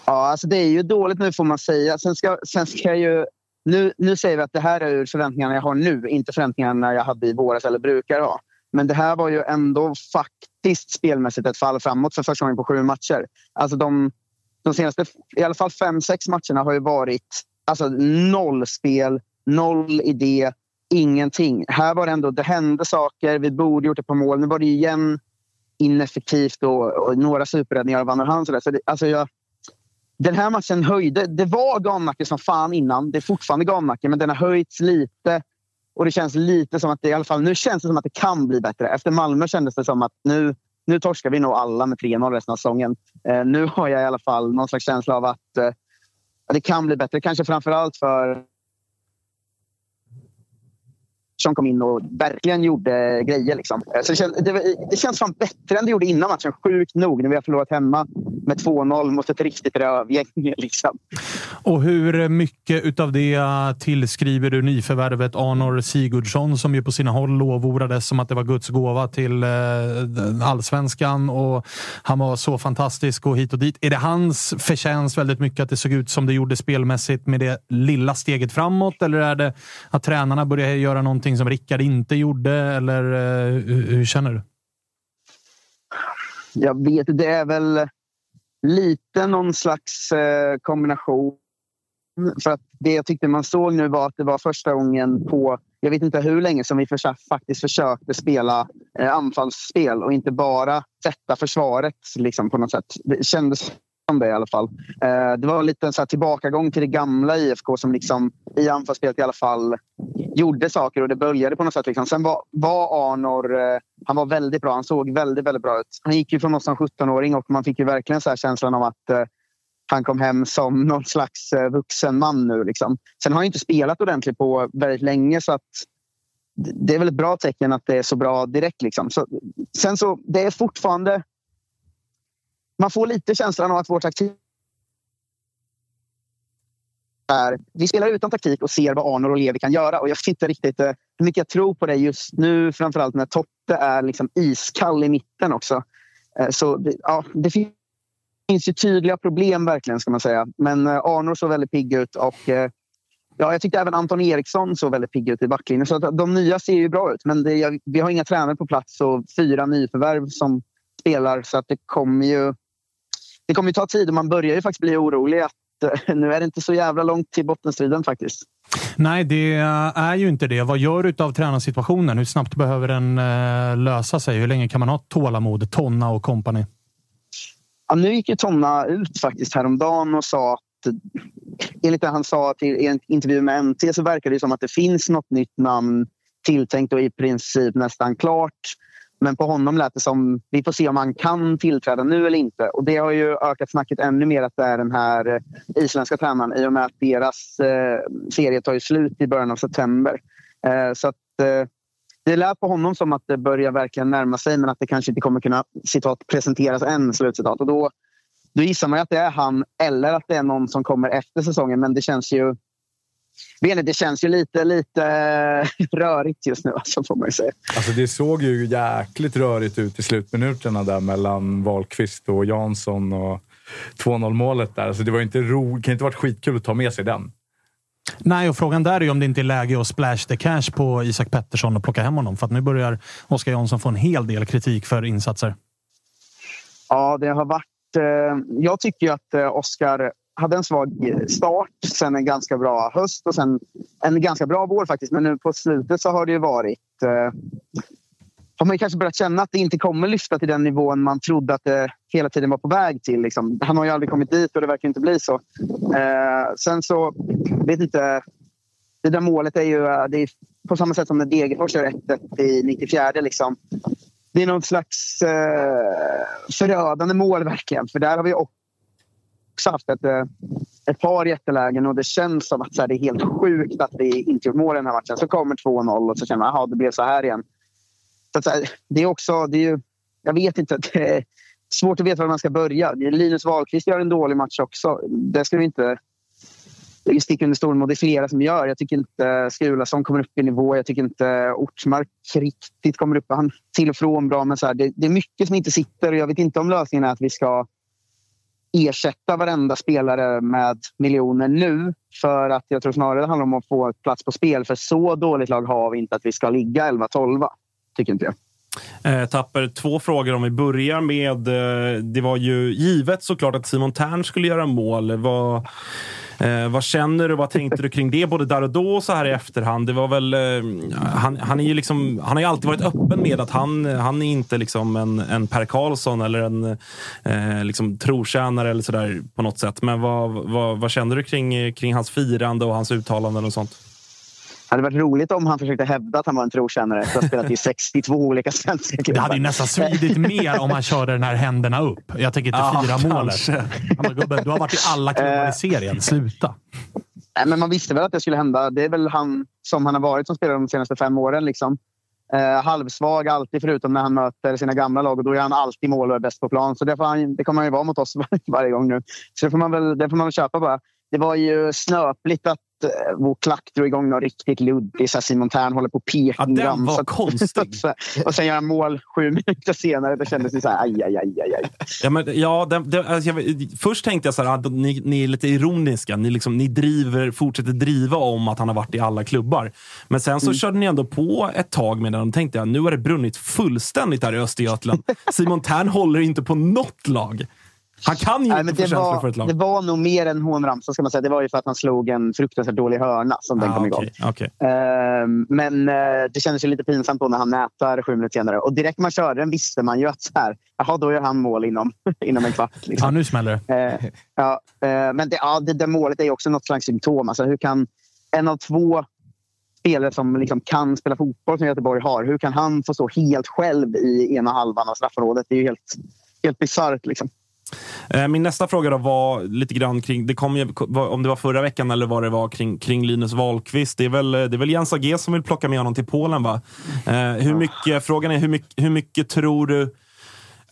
Ja, alltså det är ju dåligt nu får man säga. Sen ska, sen ska jag ju... Nu, nu säger vi att det här är ur förväntningarna jag har nu, inte förväntningarna jag hade i våras eller brukar ha. Men det här var ju ändå faktiskt spelmässigt ett fall framåt för första gången på sju matcher. Alltså de, de senaste i alla fall fem, sex matcherna har ju varit alltså noll spel, noll idé, ingenting. Här var det ändå, det hände saker, vi borde gjort det på mål. Nu var det igen ineffektivt och, och några superräddningar av Van der Hand. Så det, alltså jag, den här matchen höjde... Det var gamnacke som fan innan. Det är fortfarande gamnacke, men den har höjts lite. Och det känns lite som att det i alla fall nu känns det som att det kan bli bättre. Efter Malmö kändes det som att nu, nu torskar vi nog alla med 3-0 resten av säsongen. Eh, nu har jag i alla fall någon slags känsla av att eh, det kan bli bättre. Kanske framför allt för som kom in och verkligen gjorde grejer. Liksom. Eh, så det, känns, det, det känns fan bättre än det gjorde innan matchen. Sjukt nog. När vi har förlorat hemma med 2-0 mot ett riktigt rövgäng. Liksom. Och hur mycket av det tillskriver du nyförvärvet Arnor Sigurdsson som ju på sina håll lovordades som att det var Guds gåva till eh, allsvenskan och han var så fantastisk och hit och dit. Är det hans förtjänst väldigt mycket att det såg ut som det gjorde spelmässigt med det lilla steget framåt? Eller är det att tränarna började göra någonting Någonting som Rickard inte gjorde? Eller eh, hur, hur känner du? Jag vet Det är väl lite någon slags eh, kombination. För att det jag tyckte man såg nu var att det var första gången på jag vet inte hur länge som vi för, faktiskt försökte spela eh, anfallsspel och inte bara sätta försvaret liksom, på något sätt. Det kändes om det i alla fall. Eh, det var lite en så tillbakagång till det gamla IFK som liksom, i anfallsspelet i alla fall gjorde saker och det började på något sätt. Liksom. Sen var, var Arnor eh, han var väldigt bra. Han såg väldigt, väldigt bra ut. Han gick ju från oss som 17-åring och man fick ju verkligen så känslan av att eh, han kom hem som någon slags eh, vuxen man nu. Liksom. Sen har han inte spelat ordentligt på väldigt länge så att det är väl ett bra tecken att det är så bra direkt. Liksom. Så, sen så, det är fortfarande... Man får lite känslan av att vår taktik är... Vi spelar utan taktik och ser vad Arnor och Levi kan göra. Och jag vet inte riktigt eh, hur mycket jag tror på det just nu. Framförallt när Totte är liksom iskall i mitten också. Eh, så ja, det finns ju tydliga problem verkligen ska man säga. Men eh, Arnor såg väldigt pigg ut och ja, jag tyckte även Anton Eriksson såg väldigt pigg ut i backlinjen. Så de nya ser ju bra ut. Men det, vi har inga tränare på plats och fyra nyförvärv som spelar. Så att det kommer ju det kommer ju ta tid och man börjar ju faktiskt bli orolig att eh, nu är det inte så jävla långt till bottenstriden faktiskt. Nej, det är ju inte det. Vad gör du av tränarsituationen? Hur snabbt behöver den lösa sig? Hur länge kan man ha tålamod? Tonna och kompani? Ja, nu gick ju Tonna ut faktiskt häromdagen och sa att enligt det han sa till, i en intervju med NT så verkar det som att det finns något nytt namn tilltänkt och i princip nästan klart. Men på honom lät det som vi får se om han kan tillträda nu eller inte. Och det har ju ökat snacket ännu mer att det är den här eh, isländska tränaren i och med att deras eh, serie tar ju slut i början av september. Eh, så att eh, det lät på honom som att det börjar verkligen närma sig men att det kanske inte kommer kunna citat, presenteras än. Slutcitat. Och då, då gissar man att det är han eller att det är någon som kommer efter säsongen. Men det känns ju det känns ju lite, lite rörigt just nu, alltså, får man ju säga. Alltså, det såg ju jäkligt rörigt ut i slutminuterna där mellan Wahlqvist och Jansson och 2-0 målet där. Alltså, det var inte ro, kan inte varit skitkul att ta med sig den. Nej, och frågan där är om det inte är läge att splash the cash på Isak Pettersson och plocka hem honom. För att nu börjar Oskar Jansson få en hel del kritik för insatser. Ja, det har varit... Eh, jag tycker ju att eh, Oskar hade en svag eh, start, sen en ganska bra höst och sen en ganska bra vår faktiskt. Men nu på slutet så har det ju varit eh, har man kanske börjat känna att det inte kommer lyfta till den nivån man trodde att det hela tiden var på väg till. Liksom. Han har ju aldrig kommit dit och det verkar inte bli så. Eh, sen så, vet inte. Det där målet är ju eh, det är på samma sätt som när Degerfors gör 1 i 94. Liksom. Det är någon slags eh, förödande mål verkligen. För där har vi också haft ett, eh, ett par jättelägen och det känns som att så här, det är helt sjukt att vi inte gjort mål i den här matchen. Så kommer 2-0 och så känner man att det blev så här igen. Så att, det är också... Det är ju, jag vet inte. Det är svårt att veta var man ska börja. Linus Wahlqvist gör en dålig match också. Det ska vi inte sticka under stolen med. Det är flera som gör. Jag tycker inte Skulason kommer upp i nivå. Jag tycker inte Ortmark riktigt kommer upp. Han till och från bra, men så här, det, det, är mycket som inte sitter. Jag vet inte om lösningen är att vi ska ersätta varenda spelare med miljoner nu. För att jag tror snarare det handlar om att få plats på spel. För så dåligt lag har vi inte att vi ska ligga 11-12 tycker inte jag. Eh, Tapper, två frågor om vi börjar med... Eh, det var ju givet såklart att Simon Tern skulle göra mål. Vad, eh, vad känner du? Vad tänkte du kring det? Både där och då och så här i efterhand. Det var väl, eh, han, han, är ju liksom, han har ju alltid varit öppen med att han, han är inte liksom en, en Per Karlsson eller en eh, liksom trotjänare eller sådär på något sätt. Men vad, vad, vad känner du kring, kring hans firande och hans uttalanden och sånt? Det hade varit roligt om han försökte hävda att han var en trotjänare efter att ha spelat i 62 olika svenska klubbar. Det hade ju nästan svidit mer om han körde den här händerna upp. Jag tänker inte ja, fira målet. Han bara, du har varit i alla klubbar i serien. Sluta. Nej, men man visste väl att det skulle hända. Det är väl han... som han har varit som spelare de senaste fem åren. Liksom. Eh, halvsvag alltid, förutom när han möter sina gamla lag. Och då är han alltid mål och är bäst på plan. Så det, får han, det kommer han ju vara mot oss varje gång nu. Så det får man väl, det får man väl köpa bara. Det var ju snöpligt att uh, vår klack drog igång något riktigt luddigt. Simon Tern håller på och pekar. Ja, den var konstig. och sen gör han mål sju minuter senare. Det kändes ju så här, aj, aj, aj, aj. aj. Ja, men, ja, det, det, alltså, jag, först tänkte jag så här, att ni, ni är lite ironiska. Ni, liksom, ni driver, fortsätter driva om att han har varit i alla klubbar. Men sen så mm. körde ni ändå på ett tag med den och tänkte jag, nu har det brunnit fullständigt här i Östergötland. Simon Tern håller inte på något lag. Han kan ju Nej, inte få känslor för ett lag. Det var nog mer än hånramsa, ska man säga. Det var ju för att han slog en fruktansvärt dålig hörna som den ah, kom okay, igång. Okay. Uh, men uh, det kändes ju lite pinsamt då när han nätar sju minuter senare. Och direkt man körde den visste man ju att så här, jaha, då gör han mål inom, inom en kvart. Liksom. Ja, nu smäller det. Uh, ja, eh, men det, ja, det, det målet är ju också något slags symptom. Alltså, hur kan en av två spelare som liksom kan spela fotboll som Göteborg har, hur kan han få stå helt själv i ena halvan av straffområdet? Det är ju helt, helt bisarrt. Liksom. Eh, min nästa fråga då var lite grann kring, det kom ju, om det var förra veckan eller vad det var, kring, kring Linus Wahlqvist. Det är, väl, eh, det är väl Jens Agé som vill plocka med honom till Polen, va? Eh, hur mycket, frågan är, hur mycket, hur mycket tror du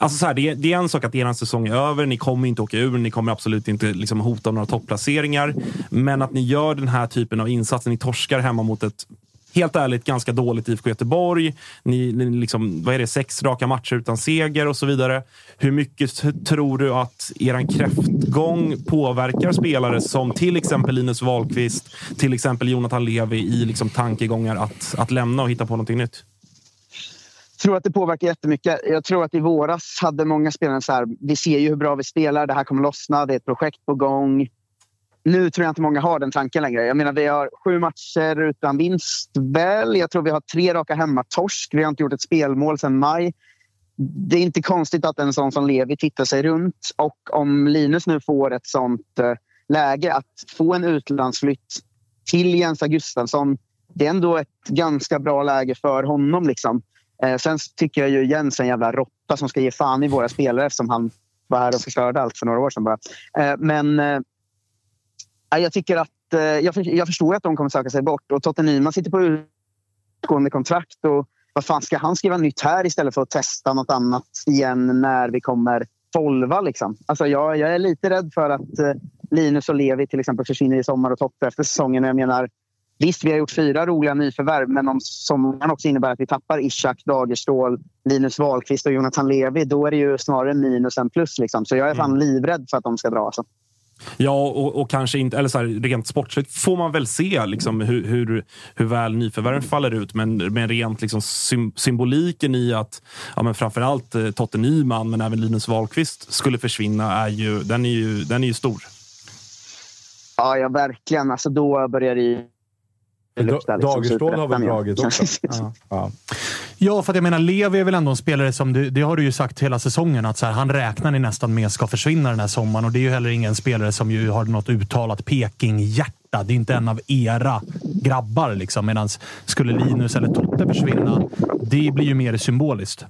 Alltså så här, det, är, det är en sak att er säsong är över. Ni kommer inte åka ur. Ni kommer absolut inte liksom hota några topplaceringar. Men att ni gör den här typen av insatser. Ni torskar hemma mot ett helt ärligt ganska dåligt IFK Göteborg. Ni, ni liksom, vad är det, sex raka matcher utan seger och så vidare. Hur mycket tror du att er kräftgång påverkar spelare som till exempel Linus Wahlqvist, till exempel Jonathan Levi i liksom tankegångar att, att lämna och hitta på någonting nytt? Jag tror att det påverkar jättemycket. Jag tror att i våras hade många spelare så här, vi ser ju hur bra vi spelar, det här kommer lossna, det är ett projekt på gång nu tror jag inte många har den tanken längre. Jag menar, vi har sju matcher utan vinst. Väl. Jag tror vi har tre raka hemmatorsk. Vi har inte gjort ett spelmål sedan maj. Det är inte konstigt att en sån som Levi tittar sig runt. Och om Linus nu får ett sånt eh, läge att få en utlandsflytt till Jens Gustafsson. Det är ändå ett ganska bra läge för honom. Liksom. Eh, sen tycker jag ju Jens är en jävla råtta som ska ge fan i våra spelare eftersom han var här och förstörde allt för några år sedan. Bara. Eh, men jag tycker att eh, jag, förstår att de kommer söka sig bort. Och Totte Nyman sitter på utgående kontrakt. Och vad fan ska han skriva nytt här istället för att testa något annat igen när vi kommer tolva? Liksom? Alltså jag, jag är lite rädd för att eh, Linus och Levi till exempel försvinner i sommar och Totte efter säsongen. Jag menar, visst, vi har gjort fyra roliga nyförvärv men om sommaren också innebär att vi tappar Ishak, Dagerstål, Linus Wahlqvist och Jonathan Levi då är det ju snarare minus än plus. Liksom. Så jag är fan mm. livrädd för att de ska dra. Alltså. Ja, och, och, kanske inte, eller så här, rent sportsligt får man väl se liksom, hur, hur, hur väl nyförvärven faller ut. Men, men rent liksom, symboliken i att ja, men framförallt eh, Totte Nyman, men även Linus Wahlqvist skulle försvinna, är ju, den, är ju, den är ju stor. Ja, ja verkligen. Alltså, då börjar det ju. Liksom, Dagerstål har väl dragit också? ja. ja. Ja, för att jag menar, Levi är väl ändå en spelare som, du, det har du ju sagt hela säsongen, att så här, han räknar ni nästan med ska försvinna den här sommaren. Och det är ju heller ingen spelare som ju har något uttalat Peking-hjärta. Det är inte en av era grabbar. Liksom. Medan skulle Linus eller Totte försvinna, det blir ju mer symboliskt.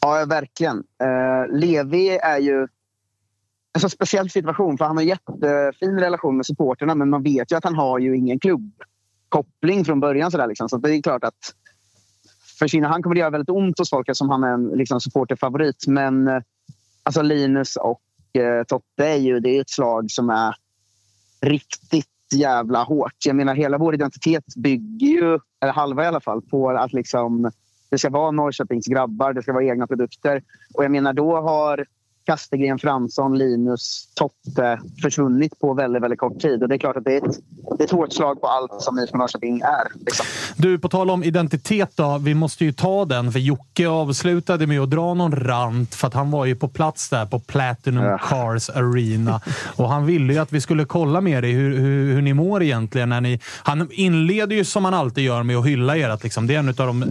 Ja, verkligen. Uh, Levi är ju en så speciell situation, för han har en jättefin relation med supporterna men man vet ju att han har ju ingen klubbkoppling från början. Så, där, liksom. så det är klart att för Kina, han kommer det göra väldigt ont hos folk eftersom han är en liksom, supporterfavorit. Men eh, alltså Linus och eh, Totte är ju det är ett slag som är riktigt jävla hårt. Jag menar, hela vår identitet bygger ju, eller halva i alla fall, på att liksom, det ska vara Norrköpings grabbar, det ska vara egna produkter. Och jag menar, då har Kastegren, Fransson, Linus, Totte försvunnit på väldigt, väldigt kort tid. Och det är klart att det är ett, det är ett hårt slag på allt som IFK Norrköping är. Liksom. Du, på tal om identitet då. Vi måste ju ta den, för Jocke avslutade med att dra någon rant för att han var ju på plats där på Platinum ja. Cars Arena. Och han ville ju att vi skulle kolla med dig hur, hur, hur ni mår egentligen. När ni, han inleder ju som han alltid gör med att hylla er. Att liksom, det är en av, de,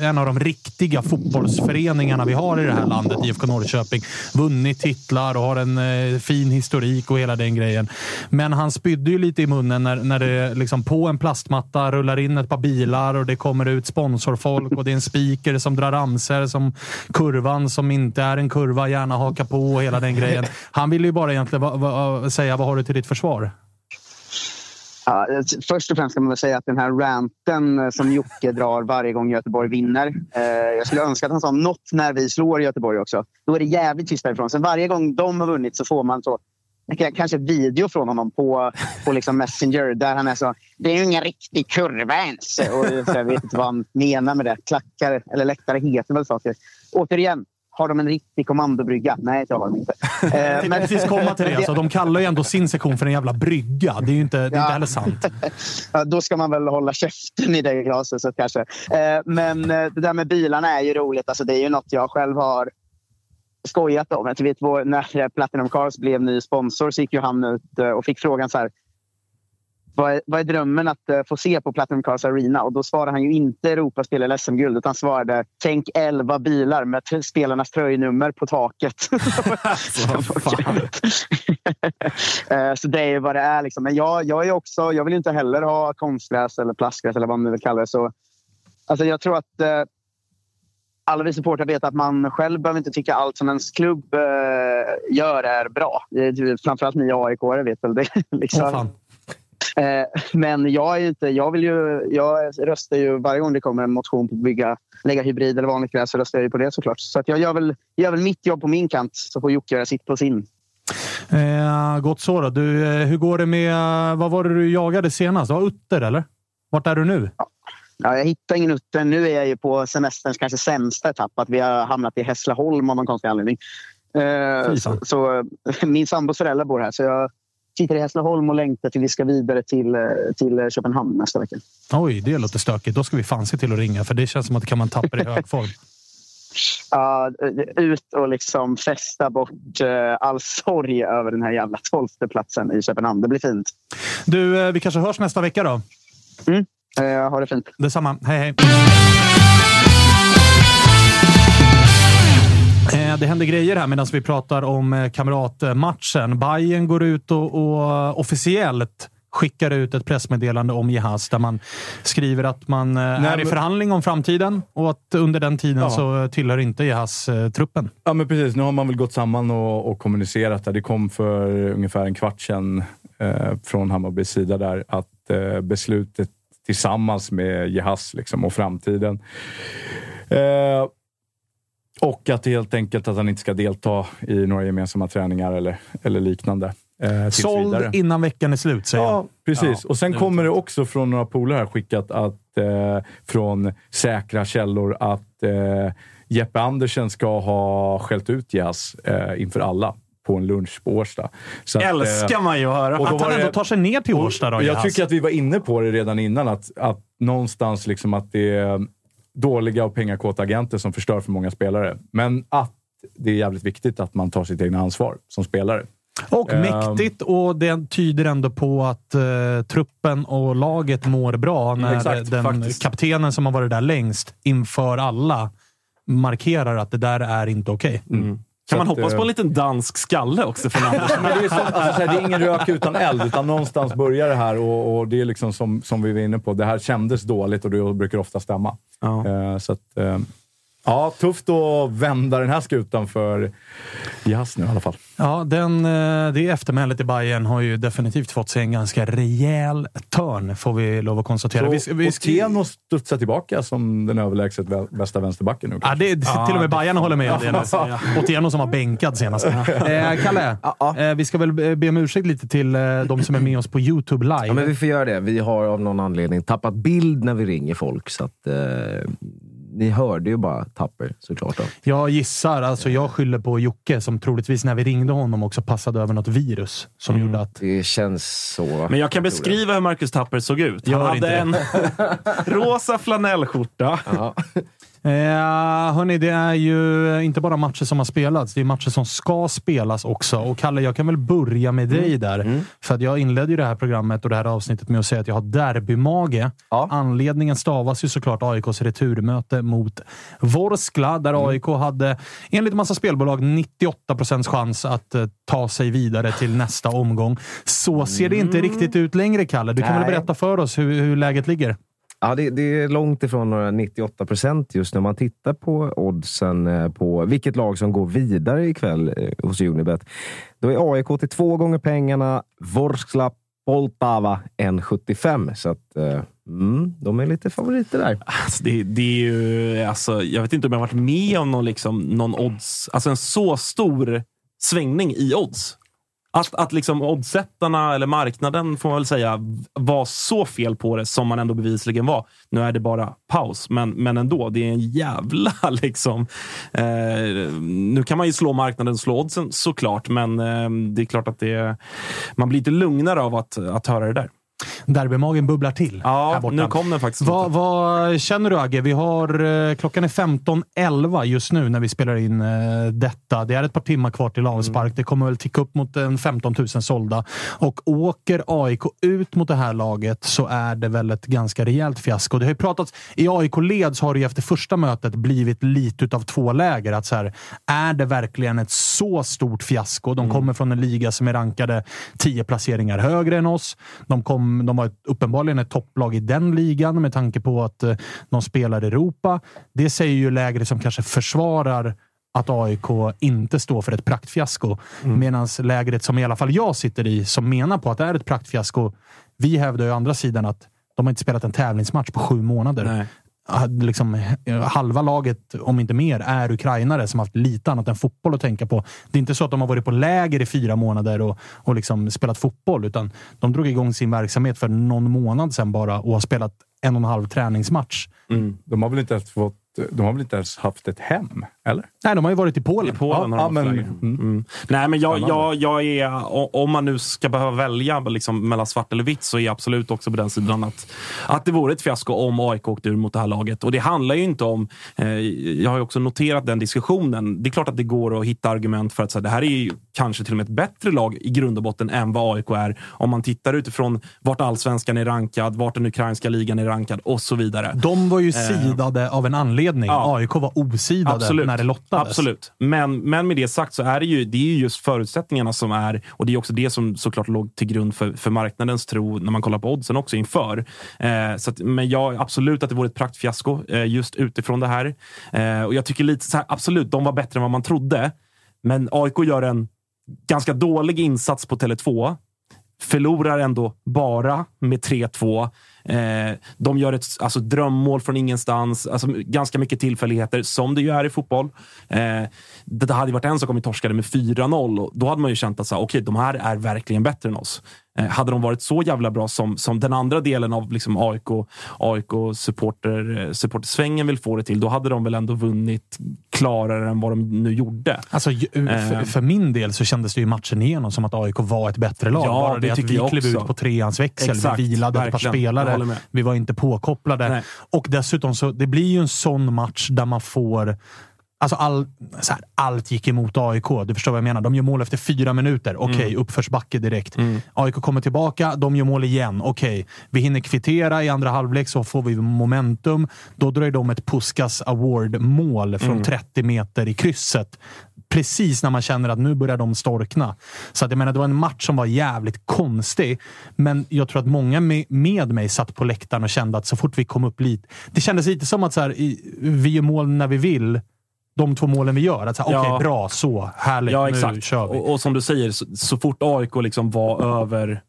en av de riktiga fotbollsföreningarna vi har i det här landet, IFK Norrköping vunnit titlar och har en eh, fin historik och hela den grejen. Men han spydde ju lite i munnen när, när det liksom på en plastmatta rullar in ett par bilar och det kommer ut sponsorfolk och det är en speaker som drar ramser som kurvan som inte är en kurva gärna hakar på och hela den grejen. Han ville ju bara egentligen va, va, säga vad har du till ditt försvar? Ja, alltså, först och främst kan man väl säga att den här ranten eh, som Jocke drar varje gång Göteborg vinner. Eh, jag skulle önska att han sa något när vi slår Göteborg också. Då är det jävligt tyst därifrån. Sen varje gång de har vunnit så får man så kanske video från honom på, på liksom Messenger där han är så Det är ju ingen riktig kurva ens. Och jag vet inte vad han menar med det. Klackar eller läktare heter väl saker. Återigen, har de en riktig kommandobrygga? Nej, det har de inte. Tänkte men- precis komma till det. Alltså, de kallar ju ändå sin sektion för en jävla brygga. Det är ju inte, det är inte Ja. heller sant. Ja, då ska man väl hålla käften i det glashuset kanske. Eh, men eh, det där med bilarna är ju roligt. Alltså, det är ju något jag själv har skojat om. Jag vet, när Platinum Cars blev ny sponsor så gick ju han ut eh, och fick frågan så här. Vad är, vad är drömmen att eh, få se på Platinum Cars Arena? Och då svarade han ju inte Europaspel eller SM-guld utan svarade tänk 11 bilar med spelarnas tröjnummer på taket. Eh, så det är ju vad det är. Liksom. Men jag, jag, är också, jag vill inte heller ha konstgräs eller plastgräs eller vad man nu vill kalla det. Så, alltså jag tror att eh, alla vi supportrar vet att man själv behöver inte tycka allt som ens klubb eh, gör är bra. Framförallt ni aik vet väl det. liksom. Fan. Eh, men jag, är inte, jag, vill ju, jag röstar ju varje gång det kommer en motion på att bygga, lägga hybrid eller vanligt gräs så röstar jag ju på det såklart. Så att jag gör väl, gör väl mitt jobb på min kant så får Jocke göra sitt på sin. Eh, gott så då. Du, eh, hur går det med... Vad var det du jagade senast? Var utter, eller? Vart är du nu? Ja, jag hittar ingen utter. Nu är jag ju på semesterns kanske sämsta etapp. Att vi har hamnat i Hässleholm av någon konstig anledning. Eh, så, så, min sambos föräldrar bor här. Så jag sitter i Hässleholm och längtar till vi ska vidare till, eh, till Köpenhamn nästa vecka. Oj, det låter stökigt. Då ska vi fan se till att ringa, för det känns som att det kan man tappa i hög form. Ja, ut och liksom festa bort eh, all sorg över den här jävla tolfte platsen i Köpenhamn. Det blir fint. Du, eh, vi kanske hörs nästa vecka då? Eh, ha det fint. Detsamma. Hej, hej. Det händer grejer här medan vi pratar om eh, kamratmatchen. Bayern går ut och, och officiellt skickar ut ett pressmeddelande om Jehas där man skriver att man eh, är i men- förhandling om framtiden och att under den tiden Ja. så tillhör inte eh, truppen. Ja, men precis. Nu har man väl gått samman och, och kommunicerat. Det kom för ungefär en kvart sedan eh, från Hammarbys sida där att eh, beslutet tillsammans med Jehas liksom, och framtiden eh, och att det helt enkelt att han inte ska delta i några gemensamma träningar eller, eller liknande. Eh, Såld vidare. innan veckan är slut, säger Ja, han. precis. Ja, och sen det kommer det också från några polare här skickat att, eh, från säkra källor att eh, Jeppe Andersen ska ha skällt ut Jazz eh, inför alla på en lunch på Årsta. Så att, eh, Älskar man ju att höra. Att han var det- ändå tar sig ner till Årsta då, jag Jehas. tycker att vi var inne på det redan innan, att, att någonstans liksom att det dåliga och pengakåta agenter som förstör för många spelare. Men att det är jävligt viktigt att man tar sitt egna ansvar som spelare. Och Ehm. mäktigt och det tyder ändå på att eh, truppen och laget mår bra när Exakt, den faktiskt. kaptenen som har varit där längst inför alla markerar att det där är inte okej. Kan man att, hoppas på eh, en liten dansk skalle också från Andersson? Men det, är som, alltså, det är ingen rök utan eld, utan någonstans börjar det här och, och det är liksom som, som vi var inne på. Det här kändes dåligt och det brukar ofta stämma. Ja. Eh, så att, eh, ja, tufft att vända den här skutan för Jas nu i alla fall. Ja, den, eh, det eftermälet i Bayern har ju definitivt fått sig en ganska rejäl törn, får vi lov att konstatera. Så vi, vi, Otieno studsar tillbaka som den överlägset bästa vänsterbacken nu. Ja, det, till och med Bayern håller med om det. Ja. Otieno som har bänkad senast. Eh, Kalle, eh, vi ska väl be om ursäkt lite till eh, de som är med oss på YouTube live. Ja, men vi får göra det. Vi har av någon anledning tappat bild när vi ringer folk. Så att, eh, ni hörde ju bara Tapper såklart. Då. Jag gissar, alltså jag skyller på Jocke som troligtvis när vi ringde honom också passade över något virus som Mm. gjorde att... Det känns så. Men jag kan beskriva hur Marcus Tapper såg ut. Han Gör hade inte en rosa flanellskjorta. Eh, hörni, det är ju inte bara matcher som har spelats, det är matcher som ska spelas också. Och Kalle, jag kan väl börja med dig Mm. där. För att jag inledde ju det här programmet och det här avsnittet med att säga att jag har derbymage. Ja. Anledningen stavas ju såklart AIKs returmöte mot Vorskla, där Mm. AIK hade enligt massa spelbolag 98 procents chans att eh, ta sig vidare till nästa omgång. Så ser det inte riktigt ut längre, Kalle. Du kan väl Mm. Berätta för oss hur, hur läget ligger? Ja, det, det är långt ifrån några 98 procent just när man tittar på oddsen eh, på vilket lag som går vidare ikväll eh, hos Unibet. Då är AIK till två gånger pengarna, Vorskla Poltava 1,75. Så att, eh, mm, de är lite favoriter där. Alltså det, det är ju, alltså, jag vet inte om jag har varit med om någon, liksom, någon odds, alltså en så stor svängning i odds. Att, att liksom oddsättarna, eller marknaden får man väl säga, var så fel på det som man ändå bevisligen var. Nu är det bara paus, men, men ändå. Det är en jävla liksom... Eh, nu kan man ju slå marknaden, slå oddsen såklart, men eh, det är klart att det, man blir lite lugnare av att, att höra det där. Derbymagen bubblar till. Ja, nu kom den faktiskt. Vad, vad känner du Agge? Vi har, eh, klockan är 15.11 just nu när vi spelar in eh, detta. Det är ett par timmar kvar till avspark. Mm. Det kommer väl ticka upp mot en 15 000 sålda. Och åker AIK ut mot det här laget så är det väl ett ganska rejält fiasko. Det har ju pratats, I AIK-led så har det ju efter första mötet blivit lite av två läger. Att så här, är det verkligen ett så stort fiasko? De kommer från en liga som är rankade 10 placeringar högre än oss. De kom de, var uppenbarligen ett topplag i den ligan med tanke på att eh, de spelar Europa. Det säger ju lägre som kanske försvarar att AIK inte står för ett praktfiasko. Mm. Medan lägret som i alla fall jag sitter i, som menar på att det är ett praktfiasko. Vi hävdar ju å andra sidan att de har inte spelat en tävlingsmatch på sju månader. Nej liksom, halva laget, om inte mer, är ukrainare som haft lite annat än fotboll att tänka på. Det är inte så att de har varit på läger i fyra månader och, och liksom spelat fotboll, utan de drog igång sin verksamhet för någon månad sedan bara och har spelat en och en halv träningsmatch. Mm. De har väl inte ens fått de har väl inte ens haft ett hem? Eller? Nej, de har ju varit i Polen. I Polen ja, men, mm. Mm. Nej, men jag, jag, jag är... Om man nu ska behöva välja liksom mellan svart eller vitt så är jag absolut också på den sidan att, att det vore ett fiasko om AIK åkte ur mot det här laget. Och det handlar ju inte om... Eh, jag har ju också noterat den diskussionen. Det är klart att det går att hitta argument för att så här, det här är ju kanske till och med ett bättre lag i grund och botten än vad AIK är. Om man tittar utifrån vart allsvenskan är rankad, vart den ukrainska ligan är rankad och så vidare. De var ju eh. sidade eh. av en anledning. Ja. AIK var osidade Absolut. när det lottades. Absolut. Men, men med det sagt så är det ju, det är just förutsättningarna som är, och det är också det som såklart låg till grund för, för marknadens tro när man kollar på oddsen också inför. Eh, så att, men ja, absolut att det vore ett praktfiasko eh, just utifrån det här. Eh, och jag tycker lite så här, absolut, de var bättre än vad man trodde. Men AIK gör en ganska dålig insats på Tele2. Förlorar ändå bara med 3-2. Eh, de gör ett alltså, drömmål från ingenstans. Alltså, ganska mycket tillfälligheter, som det ju är i fotboll. Eh, det hade varit en sak om vi torskade med 4-0. Då hade man ju känt att så, okay, de här är verkligen bättre än oss. Eh, hade de varit så jävla bra som, som den andra delen av liksom AIK, AIK supporter, eh, supportersvängen vill få det till, då hade de väl ändå vunnit klarare än vad de nu gjorde. Alltså, för, eh. för min del så kändes det ju matchen igenom som att AIK var ett bättre lag. Ja, Bara det, det att vi klev ut på treans växel. Exakt, vi vilade verkligen. ett par spelare. Vi var inte påkopplade. Nej. Och dessutom så det blir ju en sån match där man får Alltså all, här, allt gick emot AIK. Du förstår vad jag menar. De gör mål efter fyra minuter. Okej, okay, mm. uppförsbacke direkt. Mm. AIK kommer tillbaka, de gör mål igen. Okej, okay. vi hinner kvittera i andra halvlek så får vi momentum. Då drar de ett Puskas Award-mål från mm. 30 meter i krysset. Precis när man känner att nu börjar de storkna. Så att jag menar, det var en match som var jävligt konstig. Men jag tror att många med mig satt på läktaren och kände att så fort vi kom upp lite... Det kändes lite som att så här, vi gör mål när vi vill de två målen vi gör. Att ja. Okej, bra, så. Härligt, ja, exakt. nu kör vi. Och, och som du säger, så, så fort AIK liksom var över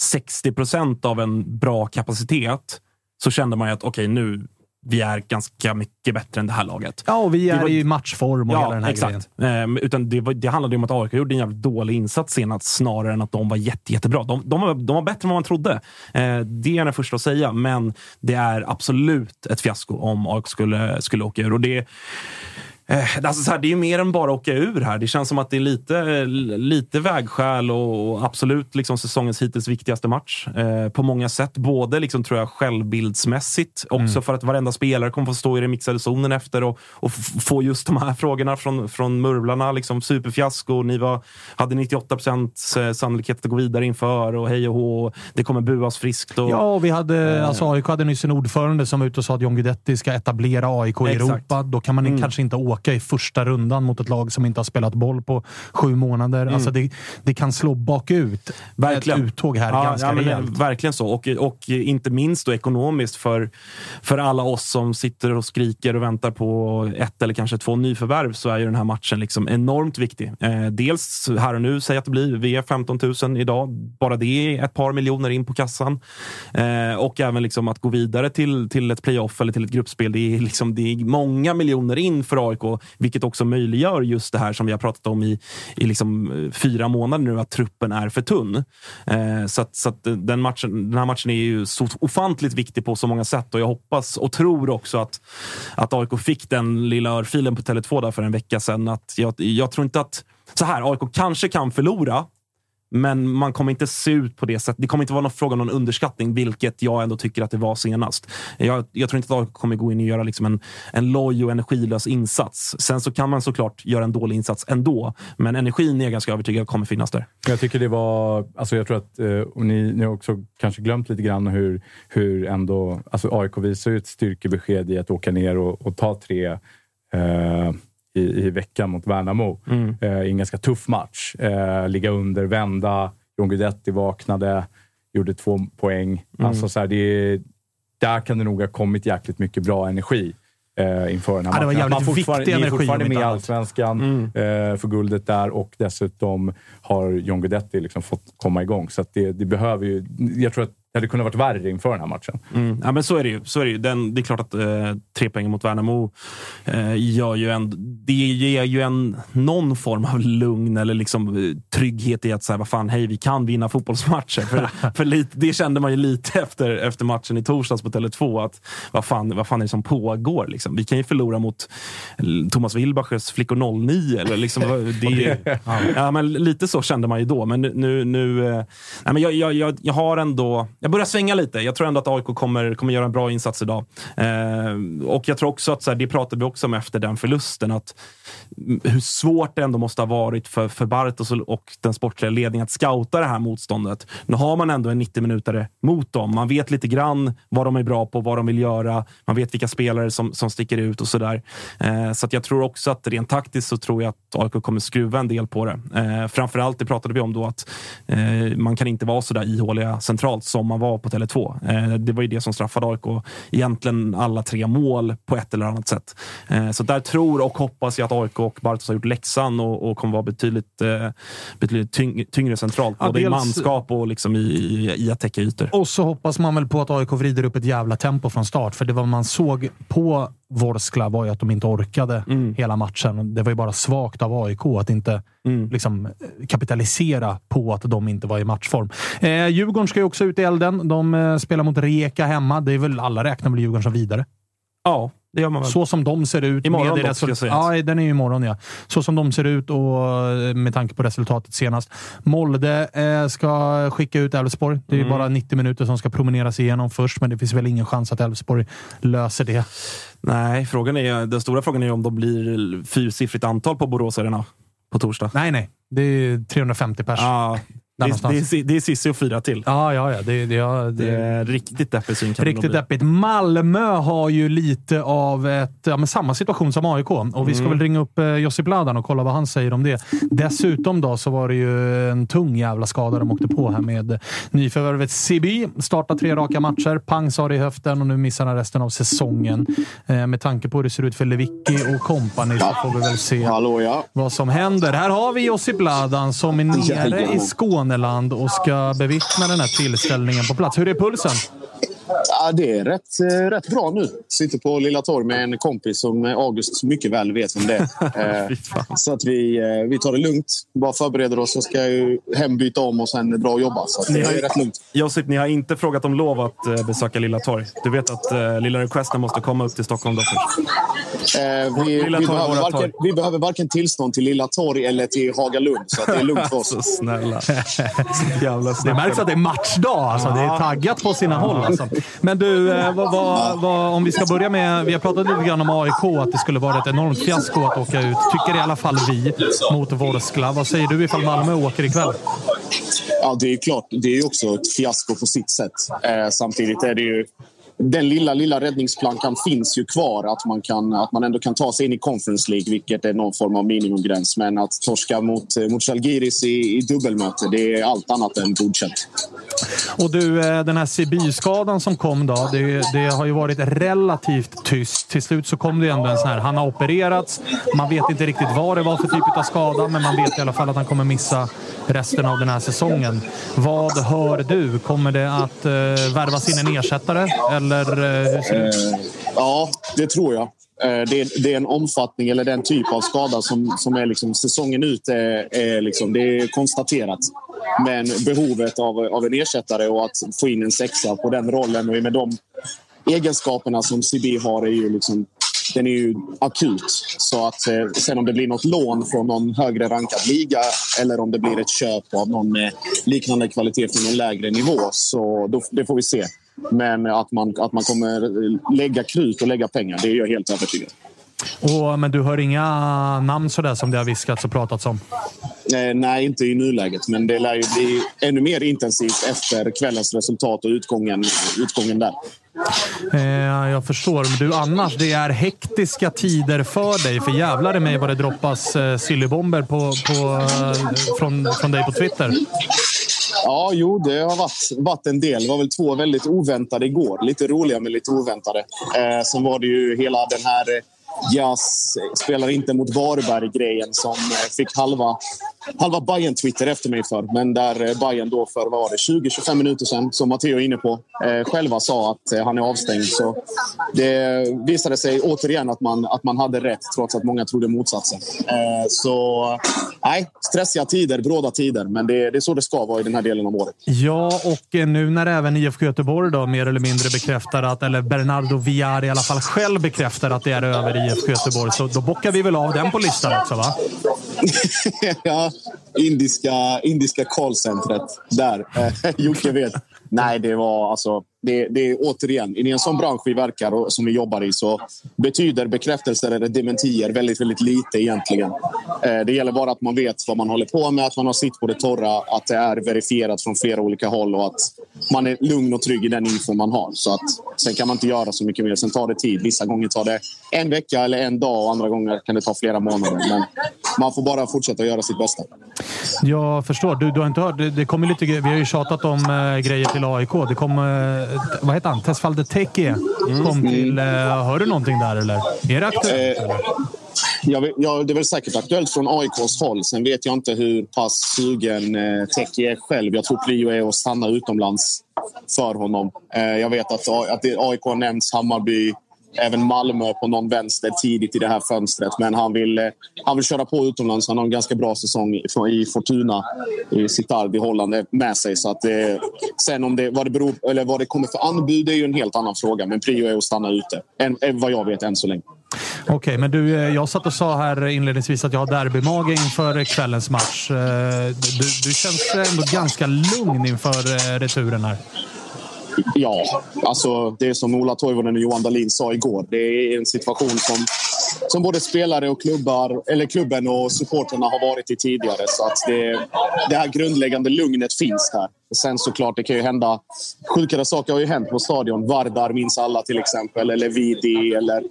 60 procent av en bra kapacitet så kände man ju att okej, okay, nu vi är ganska mycket bättre än det här laget. Ja, och vi är var, i matchform och ja, hela den här exakt. grejen. Eh, utan det, var, det handlade om att AIK gjorde en jävligt dålig insats senast snarare än att de var jätte, jättebra. De, de, var, de var bättre än vad man trodde. Eh, det är jag den första att säga, men det är absolut ett fiasko om AIK skulle, skulle åka ur. Och det, alltså så här, det är mer än bara att åka ur här. Det känns som att det är lite, lite vägskäl och absolut liksom säsongens hittills viktigaste match eh, på många sätt. Både liksom, tror jag, självbildsmässigt, också mm. för att varenda spelare kommer få stå i den mixade zonen efter och, och få just de här frågorna från, från Murvlarna. Liksom, superfiasko, ni var, hade 98 procent eh, sannolikhet att gå vidare inför och hej och hå. Det kommer buas friskt. Och, ja, och vi hade, eh. alltså, AIK hade nyss en ordförande som var ute och sa att John Guidetti ska etablera AIK i. Europa. Då kan man mm. kanske inte åka åka i första rundan mot ett lag som inte har spelat boll på sju månader. Mm. Alltså det, det kan slå bakut Verkligen. ett uttåg här ganska men, rejält. Verkligen så. Och, och inte minst då ekonomiskt för, för alla oss som sitter och skriker och väntar på ett eller kanske två nyförvärv så är ju den här matchen liksom enormt viktig. Eh, dels här och nu, säg att det blir. Vi är 15 000 idag. Bara det är ett par miljoner in på kassan. Eh, och även liksom att gå vidare till, till ett playoff eller till ett gruppspel. Det är, liksom, det är många miljoner in för AIK, vilket också möjliggör just det här som vi har pratat om i, i liksom eh, fyra månader nu, att truppen är för tunn. Eh, så att, så att eh, den, matchen, den här matchen är ju så ofantligt viktig på så många sätt och jag hoppas och tror också att, att AIK fick den lilla örfilen på Tele2 där för en vecka sedan. Att jag, jag tror inte att... Så här, AIK kanske kan förlora, men man kommer inte se ut på det sättet. Det kommer inte vara någon fråga om någon underskattning, vilket jag ändå tycker att det var senast. Jag, jag tror inte att AIK kommer gå in och göra liksom en, en loj och energilös insats. Sen så kan man såklart göra en dålig insats ändå, men energin är jag ganska övertygad kommer finnas där. Jag tycker det var... Alltså jag tror att eh, och ni, ni har också kanske glömt lite grann hur, hur ändå... Alltså AIK visar ju ett styrkebesked i att åka ner och, och ta tre eh, i, i veckan mot Värnamo. Mm. Eh, I en ganska tuff match. Eh, ligga under, vända. John Guidetti vaknade, gjorde två poäng. Mm. Alltså så här, det, är- där kan det nog ha kommit jäkligt mycket bra energi. Eh, inför den här Ja, det var matchen. Att jävligt man fortfarande, viktig ni är energi, fortfarande med i. Allsvenskan Mm. eh, för guldet där och dessutom har John Guidetti liksom fått komma igång. Så det, det behöver ju... Jag tror att det hade kunnat varit värre inför den här matchen. Mm. Ja, men så är det ju. Så är det, ju. Den, det är klart att eh, tre poäng mot Värnamo eh, gör ju en, det ger ju en, någon form av lugn eller liksom, eh, trygghet i att säga, vad fan, hej, vi kan vinna fotbollsmatcher. För, för lite, det kände man ju lite efter, efter matchen i torsdags på Tele2. Att, vad, fan, vad fan är det som pågår? Liksom? Vi kan ju förlora mot eh, Thomas Wilbachers Flickor 09. Eller liksom, det, ja. men lite så kände man ju då. Men nu... nu, nu eh, nej, men jag, jag, jag, jag har ändå... Jag börjar svänga lite. Jag tror ändå att AIK kommer, kommer göra en bra insats idag. Eh, och jag tror också att, så här, det pratade vi också om efter den förlusten, att hur svårt det ändå måste ha varit för, för Bartos och, och den sportsliga ledningen att scouta det här motståndet. Nu har man ändå en 90-minutare mot dem. Man vet lite grann vad de är bra på, vad de vill göra. Man vet vilka spelare som, som sticker ut och sådär. Eh, så att jag tror också att rent taktiskt så tror jag att AIK kommer skruva en del på det. Eh, framförallt, det pratade vi om då, att eh, man kan inte vara så där ihåliga centralt som man var på Tele2. Eh, det var ju det som straffade AIK egentligen alla tre mål på ett eller annat sätt. Eh, så där tror och hoppas jag att AIK och Bartos har gjort läxan och, och kommer vara betydligt, eh, betydligt tyng, tyngre centralt. Ja, Både i dels- manskap och liksom i, i, i att täcka ytor. Och så hoppas man väl på att AIK vrider upp ett jävla tempo från start. För det vad man såg på Vorskla var ju att de inte orkade Mm. hela matchen. Det var ju bara svagt av AIK att inte Mm. liksom, kapitalisera på att de inte var i matchform. Eh, Djurgården ska ju också ut i elden. De eh, spelar mot Rijeka hemma. Det är väl alla räknar väl Djurgården som vidare. Ja, det gör man väl. Så som de ser ut. Imorgon med dock, ska result- sägas. Ja, den är ju imorgon ja. Så som de ser ut och eh, med tanke på resultatet senast. Molde eh, ska skicka ut Elfsborg. Det är Mm. bara 90 minuter som ska promeneras igenom först, men det finns väl ingen chans att Elfsborg löser det. Nej, frågan är, den stora frågan är om de blir fyrsiffrigt antal på Borås Arena på torsdag. Nej, nej. Det är 350 pers. Ja, det, det, det är Cissi och fyra till. Ja, ja, ja. Det, det, ja, det, Det är riktigt deppig syn. Riktigt deppigt. Malmö har ju lite av ett, ja, men samma situation som AIK. Och vi ska Mm. väl ringa upp eh, Josip Ladan och kolla vad han säger om det. Dessutom då så var det ju en tung jävla skada de åkte på här med nyförvärvet Siby. Startar tre raka matcher. Pang sa det i höften och nu missar han resten av säsongen. Eh, med tanke på hur det ser ut för Lewicki och kompani så får vi väl se Hallå ja. vad som händer. Här har vi Josip Ladan som är nere i Skåneland och ska bevittna den här tillställningen på plats. Hur är pulsen? Ja, det är rätt, eh, rätt bra nu. Sitter på Lilla Torg med en kompis som eh, August mycket väl vet vem det. Eh, så att vi, vi tar det lugnt. Bara förbereder oss. Jag ska ju hem, byta om och sen dra och jobba. Så att det Ni har- är rätt lugnt. Josip, ni har inte frågat om lov att besöka Lilla Torg. Du vet att Lilla Requesten måste komma upp till Stockholm då först. Eh, vi, Lilla vi, behöver varken, torg. vi behöver varken tillstånd till Lilla Torg eller till Hagalund. Så att det är lugnt för oss. Så snälla. Jävla Det märks att det är matchdag. Alltså. Det är taggat på sina håll. Alltså. Men du, eh, vad, vad, vad, om vi ska börja med... Vi har pratat lite grann om AIK, att det skulle vara ett enormt fiasko att åka ut. Tycker i alla fall vi mot Vorskla. Vad säger du ifall Malmö åker ikväll? Ja, det är klart. Det är ju också ett fiasko på sitt sätt. Eh, samtidigt är det ju den lilla, lilla räddningsplankan finns ju kvar. Att man, kan, att man ändå kan ta sig in i Conference League, vilket är någon form av minimumgräns. Men att torska mot, eh, mot Žalgiris i, i dubbelmöte, det är allt annat än godkänt. Och du, eh, den här CB-skadan som kom då. Det, det, har ju varit relativt tyst. Till slut så kom det ändå en sån här. Han har opererats. Man vet inte riktigt vad det var för typ av skada, men man vet i alla fall att han kommer missa resten av den här säsongen. Vad hör du? Kommer det att eh, värvas in en ersättare? Eller eh, hur ser det ut? Eh, ja, det tror jag. Eh, det, det, är en omfattning eller den typ av skada som, som är liksom säsongen ut är, är liksom, det är konstaterat. Men behovet av, av en ersättare och att få in en sexa på den rollen och med de egenskaperna som CB har är ju liksom den är ju akut. Så att eh, sen om det blir något lån från någon högre rankad liga eller om det blir ett köp av någon med liknande kvalitet från en lägre nivå, så då, det får vi se. Men att man, att man kommer lägga krut och lägga pengar, det är jag helt övertygad om och, Men du hör inga namn sådär som det har viskats och pratats om? Eh, nej, inte i nuläget. Men det lär ju bli ännu mer intensivt efter kvällens resultat och utgången, utgången där. Eh, jag förstår. Men du, annars, det är hektiska tider för dig. För jävlar i mig vad det droppas eh, sillybomber på, på, eh, från, från dig på Twitter. Ja, jo, det har varit, varit en del. Det var väl två väldigt oväntade igår. Lite roliga, men lite oväntade. Eh, sen var det ju hela den här Jas spelar inte mot Varberg-grejen som eh, fick halva, halva bayern twitter efter mig för. Men där eh, Bayern då för var det 20-25 minuter sedan, som Matteo är inne på, eh, själva sa att eh, han är avstängd. Så det visade sig återigen att man, att man hade rätt trots att många trodde motsatsen. Eh, så nej, stressiga tider, bråda tider. Men det, det är så det ska vara i den här delen av året. Ja, och nu när även IFK Göteborg då, mer eller mindre bekräftar att, eller Bernardo Villar i alla fall själv bekräftar att det är över i IFK Göteborg. Så då bockar vi väl av den på listan också, va? ja, indiska, indiska callcentret. Där. Jocke vet. Nej, det var alltså... Det, det är återigen, i en sån bransch vi verkar och som vi jobbar i så betyder bekräftelser eller dementier väldigt, väldigt lite egentligen. Eh, det gäller bara att man vet vad man håller på med, att man har sitt på det torra, att det är verifierat från flera olika håll och att man är lugn och trygg i den info man har. Så att, sen kan man inte göra så mycket mer. Sen tar det tid. Vissa gånger tar det en vecka eller en dag och andra gånger kan det ta flera månader. Men man får bara fortsätta göra sitt bästa. Jag förstår. Du, du har inte hört? Det, det kommer lite, vi har ju tjatat om äh, grejer till AIK. Det kom... Äh, vad heter han? Tesfalde Teke kom mm. till... Äh, hör du någonting där eller? Är det aktuellt? Eh, ja, ja, det är väl säkert aktuellt från AIKs håll. Sen vet jag inte hur pass sugen eh, Teki är själv. Jag tror prio är att stanna utomlands för honom. Eh, jag vet att, att AIK nämns, Hammarby, även Malmö på någon vänster tidigt i det här fönstret. Men han vill, eh, han vill köra på utomlands. Han har en ganska bra säsong i Fortuna i Sittard i Holland eh, med sig. Så att eh, sen om det, vad, det beror, eller vad det kommer för anbud är ju en helt annan fråga. Men prio är att stanna ute, än, eh, vad jag vet än så länge. Okej, okay, men du, jag satt och sa här inledningsvis att jag har derbymage inför kvällens match. Du, du känns ändå ganska lugn inför returen här. Ja, alltså det är som Ola Toivonen och Johan Dahlin sa igår. Det är en situation som, som både spelare och klubbar, eller klubben och supporterna har varit i tidigare. Så att det, det här grundläggande lugnet finns här. Sen såklart, det kan ju hända... Sjukare saker har ju hänt på stadion. Vardar minns alla till exempel, eller Vidi eller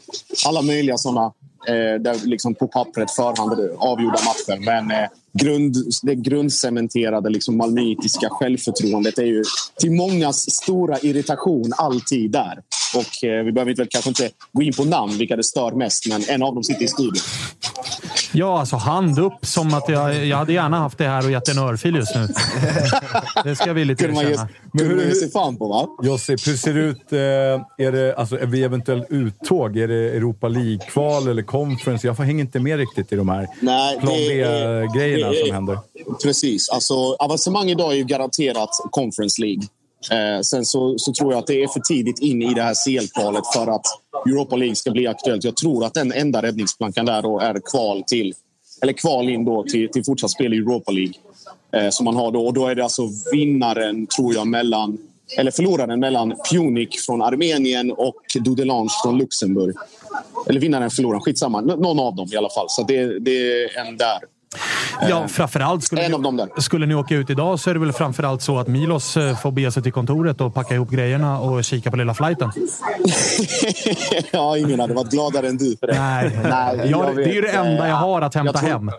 alla möjliga sådana eh, där liksom på pappret förhand avgjorda matcher. Men eh, grund, det grundcementerade liksom malmöitiska självförtroendet är ju till mångas stora irritation alltid där. Och eh, vi behöver inte, kanske inte gå in på namn, vilka det stör mest, men en av dem sitter i studion. Ja, alltså hand upp som att jag, jag hade gärna haft det här och gett en örfil just nu. ska vi lite erkänna. Men hur, hur se fan på, va? Josip, hur ser det ut? Eh, är det, alltså, vid eventuellt uttåg, är det Europa League-kval eller conference? Jag hänger inte med riktigt i de här Nej, plan B-grejerna som händer. Precis. Alltså, avancemang idag är ju garanterat Conference League. Eh, sen så, så, tror jag att det är för tidigt in i det här CL-kvalet för att Europa League ska bli aktuellt. Jag tror att den enda räddningsplankan där då är kval till eller kval in då till, till fortsatt spel i Europa League. Eh, som man har då. Och då är det alltså vinnaren, tror jag, mellan eller förloraren mellan Punic från Armenien och Dudelange från Luxemburg. Eller vinnaren, förloraren, skitsamma. Någon av dem i alla fall. Så det, det är en där. Ja, framförallt skulle, en ni, av dem där. skulle ni åka ut idag så är det väl framförallt så att Milos eh, får bege sig till kontoret och packa ihop grejerna och kika på lilla flighten. ja, ingen hade varit gladare än du för det. Nej, Nej jag, jag det är ju det enda jag har att hämta tror- hem.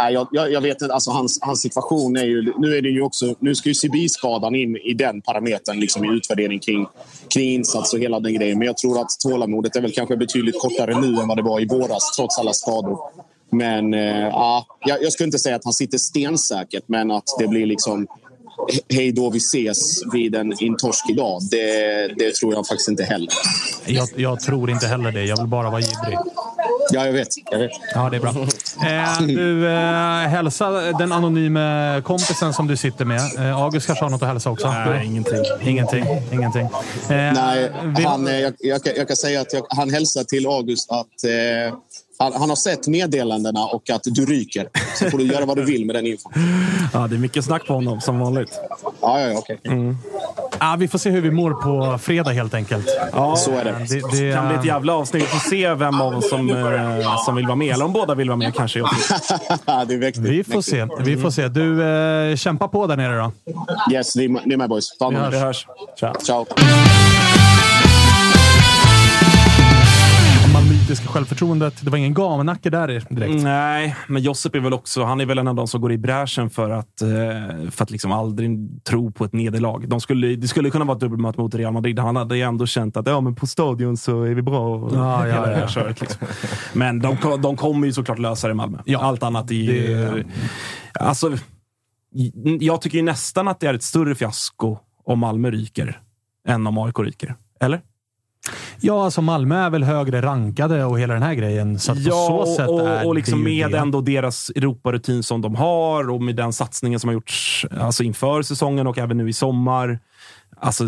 Nej, jag, jag, jag vet inte. Alltså, hans, hans situation är ju... Nu, är det ju också, nu ska ju CB-skadan in i den parametern liksom, i utvärdering kring, kring insats och hela den grejen. Men jag tror att tålamodet är väl kanske betydligt kortare nu än vad det var i våras, trots alla skador. Men eh, jag, jag skulle inte säga att han sitter stensäkert, men att det blir liksom hej då vi ses vid en, intorsk en torsk idag. Det, det tror jag faktiskt inte heller. Jag, jag tror inte heller det. Jag vill bara vara jiddrig. Ja, jag vet. Jag vet. Ja, det är bra. Eh, du, eh, hälsa den anonyme kompisen som du sitter med. Eh, August kanske har något att hälsa också? Nej, ingenting. Ingenting. ingenting. Eh, Nej, vill- han, eh, jag, jag, kan- jag kan säga att jag, han hälsar till August att eh, han, han har sett meddelandena och att du ryker. Så får du göra vad du vill med den infon. Ja, det är mycket snack på honom, som vanligt. Ja, ja, ja, okej. Ah, vi får se hur vi mår på fredag helt enkelt. Ja, Så är det. Det, det, Det kan bli ett jävla avsnitt. Vi får se vem av oss som, eh, som vill vara med. Eller om båda vill vara med kanske. Det är mäktigt. vi får se. Vi får se. Du, eh, kämpa på där nere då. Yes, det är, det med boys. Ta. Vi hörs. Tja. Ciao. Malmöitiska självförtroendet. Det var ingen gamnacke där direkt. Nej, men Josip är väl också han är väl en av de som går i bräschen för att, eh, för att liksom aldrig tro på ett nederlag. De skulle, det skulle kunna vara ett dubbelmöte mot Real Madrid. Han hade ju ändå känt att ja, men på stadion så är vi bra. Och Ja, ja, ja. köret, liksom. Men de, de kommer ju såklart lösa det i Malmö. Ja. Allt annat är ju... Alltså, jag tycker ju nästan att det är ett större fiasko om Malmö ryker än om AIK ryker. Eller? Ja, alltså Malmö är väl högre rankade och hela den här grejen. Så att på Ja, så sätt och, är och liksom med det. ändå deras Europarutin som de har och med den satsningen som har gjorts alltså inför säsongen och även nu i sommar. Alltså,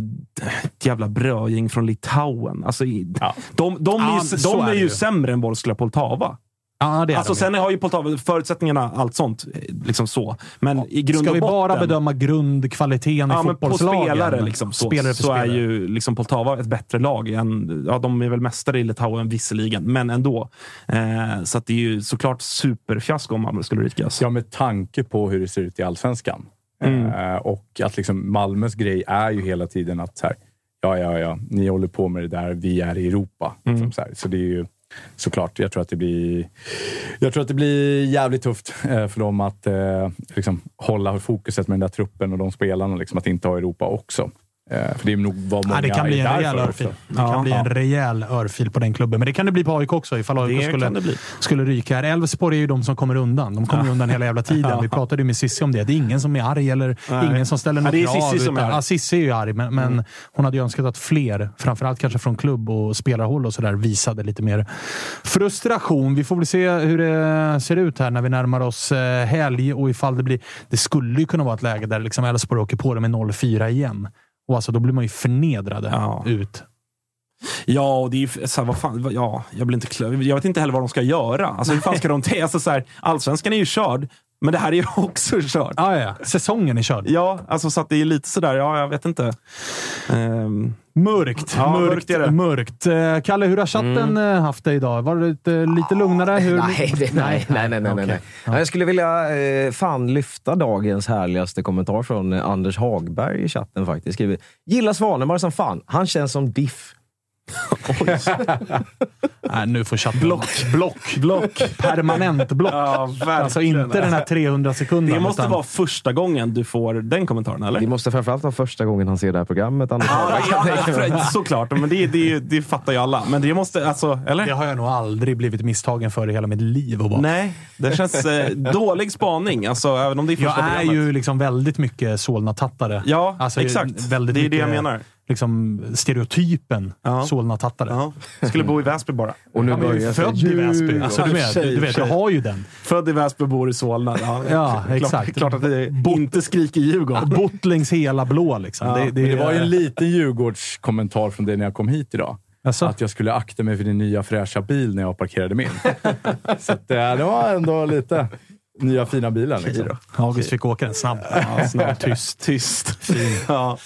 ett jävla brödgäng från Litauen. Alltså, i- De, de, är, Ja, ju, så de är är ju sämre än Borgsla Poltava. Ja, det är Alltså, de sen har ju Poltava förutsättningarna, allt sånt. Liksom så. Men i grund Ska och vi botten... bara bedöma grundkvaliteten i Ja, men på fotbollslagen? spelare, liksom, så, Spelare så är spelare. ju liksom Poltava ett bättre lag. Än, ja, de är väl mästare i Litauen visserligen, men ändå. Eh, så att det är ju såklart superfiasko om Malmö skulle rykas. Ja, med tanke på hur det ser ut i allsvenskan. Mm. Eh, och att liksom Malmös grej är ju hela tiden att så här, ja, ja, ja, ni håller på med det där, vi är i Europa. Mm. Liksom så, här. så det är ju såklart, jag tror att det blir, jag tror att det blir jävligt tufft eh, för dem att eh, liksom, hålla fokuset med den där truppen och de spelarna, liksom, att inte ha Europa också. Eh, för det är nog vad många Ja, det kan bli en rejäl örfil. Det kan bli en rejäl örfil på den klubben. Men det kan det bli på AIK också, ifall AIK Det skulle, skulle ryka. här. Elfsborg är ju de som kommer undan. De kommer ju undan hela jävla tiden. Vi pratade ju med Cissi om det. Det är ingen som är arg eller Nej. ingen som ställer Ja, något det är krav. Cissi som är arg. Mm. Ja, Cissi är ju arg, men, men hon hade ju önskat att fler, framförallt kanske från klubb och spelarhåll och sådär, visade lite mer frustration. Vi får väl se hur det ser ut här när vi närmar oss eh, helg och ifall det blir... Det skulle ju kunna vara ett läge där liksom Elfsborg åker på det med 0-4 igen. Och alltså, då blir man ju förnedrade Ja. ut. Ja, och det är så här, vad fan, ja, jag, blir inte klar. jag vet inte heller vad de ska göra. Alltså, hur fan ska de alltså, så här, Allsvenskan är ju körd, men det här är ju också kört. Ah, ja. Säsongen är körd. Ja, alltså, så att det är lite sådär, ja, jag vet inte. Ehm, Mörkt. Ja, mörkt, mörkt mörkt. Eh, Kalle, hur har chatten eh, haft det idag? Var det lite, lite lugnare? Hur... Nej, det, nej, nej, nej, nej, nej, nej. Ja, Jag skulle vilja eh, fan lyfta dagens härligaste kommentar från Anders Hagberg i chatten faktiskt. Skriver, gillar Svanemar som fan. Han känns som diff. Nej, nu får chatten... Block. Block. block. Permanent block. ja, alltså inte den här 300 sekunder. Det måste utan- vara första gången du får den kommentaren, eller? Det måste framförallt vara första gången han ser det här programmet. Jag mig. Ja, såklart, men det, det, det fattar ju alla. Men det måste, alltså, eller? Det har jag nog aldrig blivit misstagen för i hela mitt liv. Och bara... Nej, det känns eh, dålig spaning. Alltså, även om det är Jag första är programmet. ju liksom väldigt mycket Solna-tattare. Ja, Alltså, exakt. Det är det jag mycket, menar. Liksom, stereotypen Ja. Solna-tattare. Ja. Skulle bo i Väsby bara. Och nu Han är ju börjar född i Väsby. Alltså, du, vet, du, vet, jag har ju den. Född i Väsby, bor i Solna. Ja, Ja, klart, exakt. Klart att det inte skriker Djurgården. Bott längs hela blå. Liksom. Ja, det, Men det var ju en liten Djurgårdskommentar från det när jag kom hit idag. Alltså? Att jag skulle akta mig för din nya fräscha bil när jag parkerade min. Så att, eh, det var ändå lite... nya fina bilen. Liksom. August fick åka den snabbt. Ja, snabb, tyst. Tyst. Fin. Ja.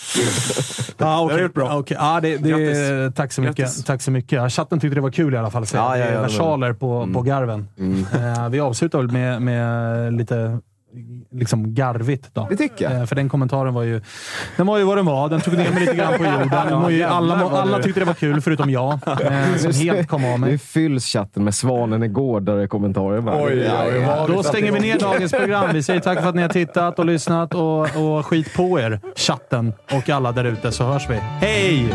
Ja, okej. Det har bra. Okej. Ja, det, det, Grattis. tack så mycket. Grattis. Tack så mycket. Chatten tyckte det var kul i alla fall. Så Ja, ja, ja, versaler på, på garven. Eh, vi avslutar väl med, med lite liksom garvigt. Då. Det tycker jag. Eh, för den kommentaren var ju, den var ju vad den var. Den tog ner mig lite grann på jorden. Ju, alla, alla tyckte det var kul, förutom jag. Eh, som helt kom av Nu mig. fylls chatten med Svanen är gårdare-kommentarer. bara. Oj, Ja, oj, ja. Då stänger vi ner dagens program. Vi säger tack för att ni har tittat och lyssnat och, och skit på er, chatten och alla där ute, så hörs vi. Hej!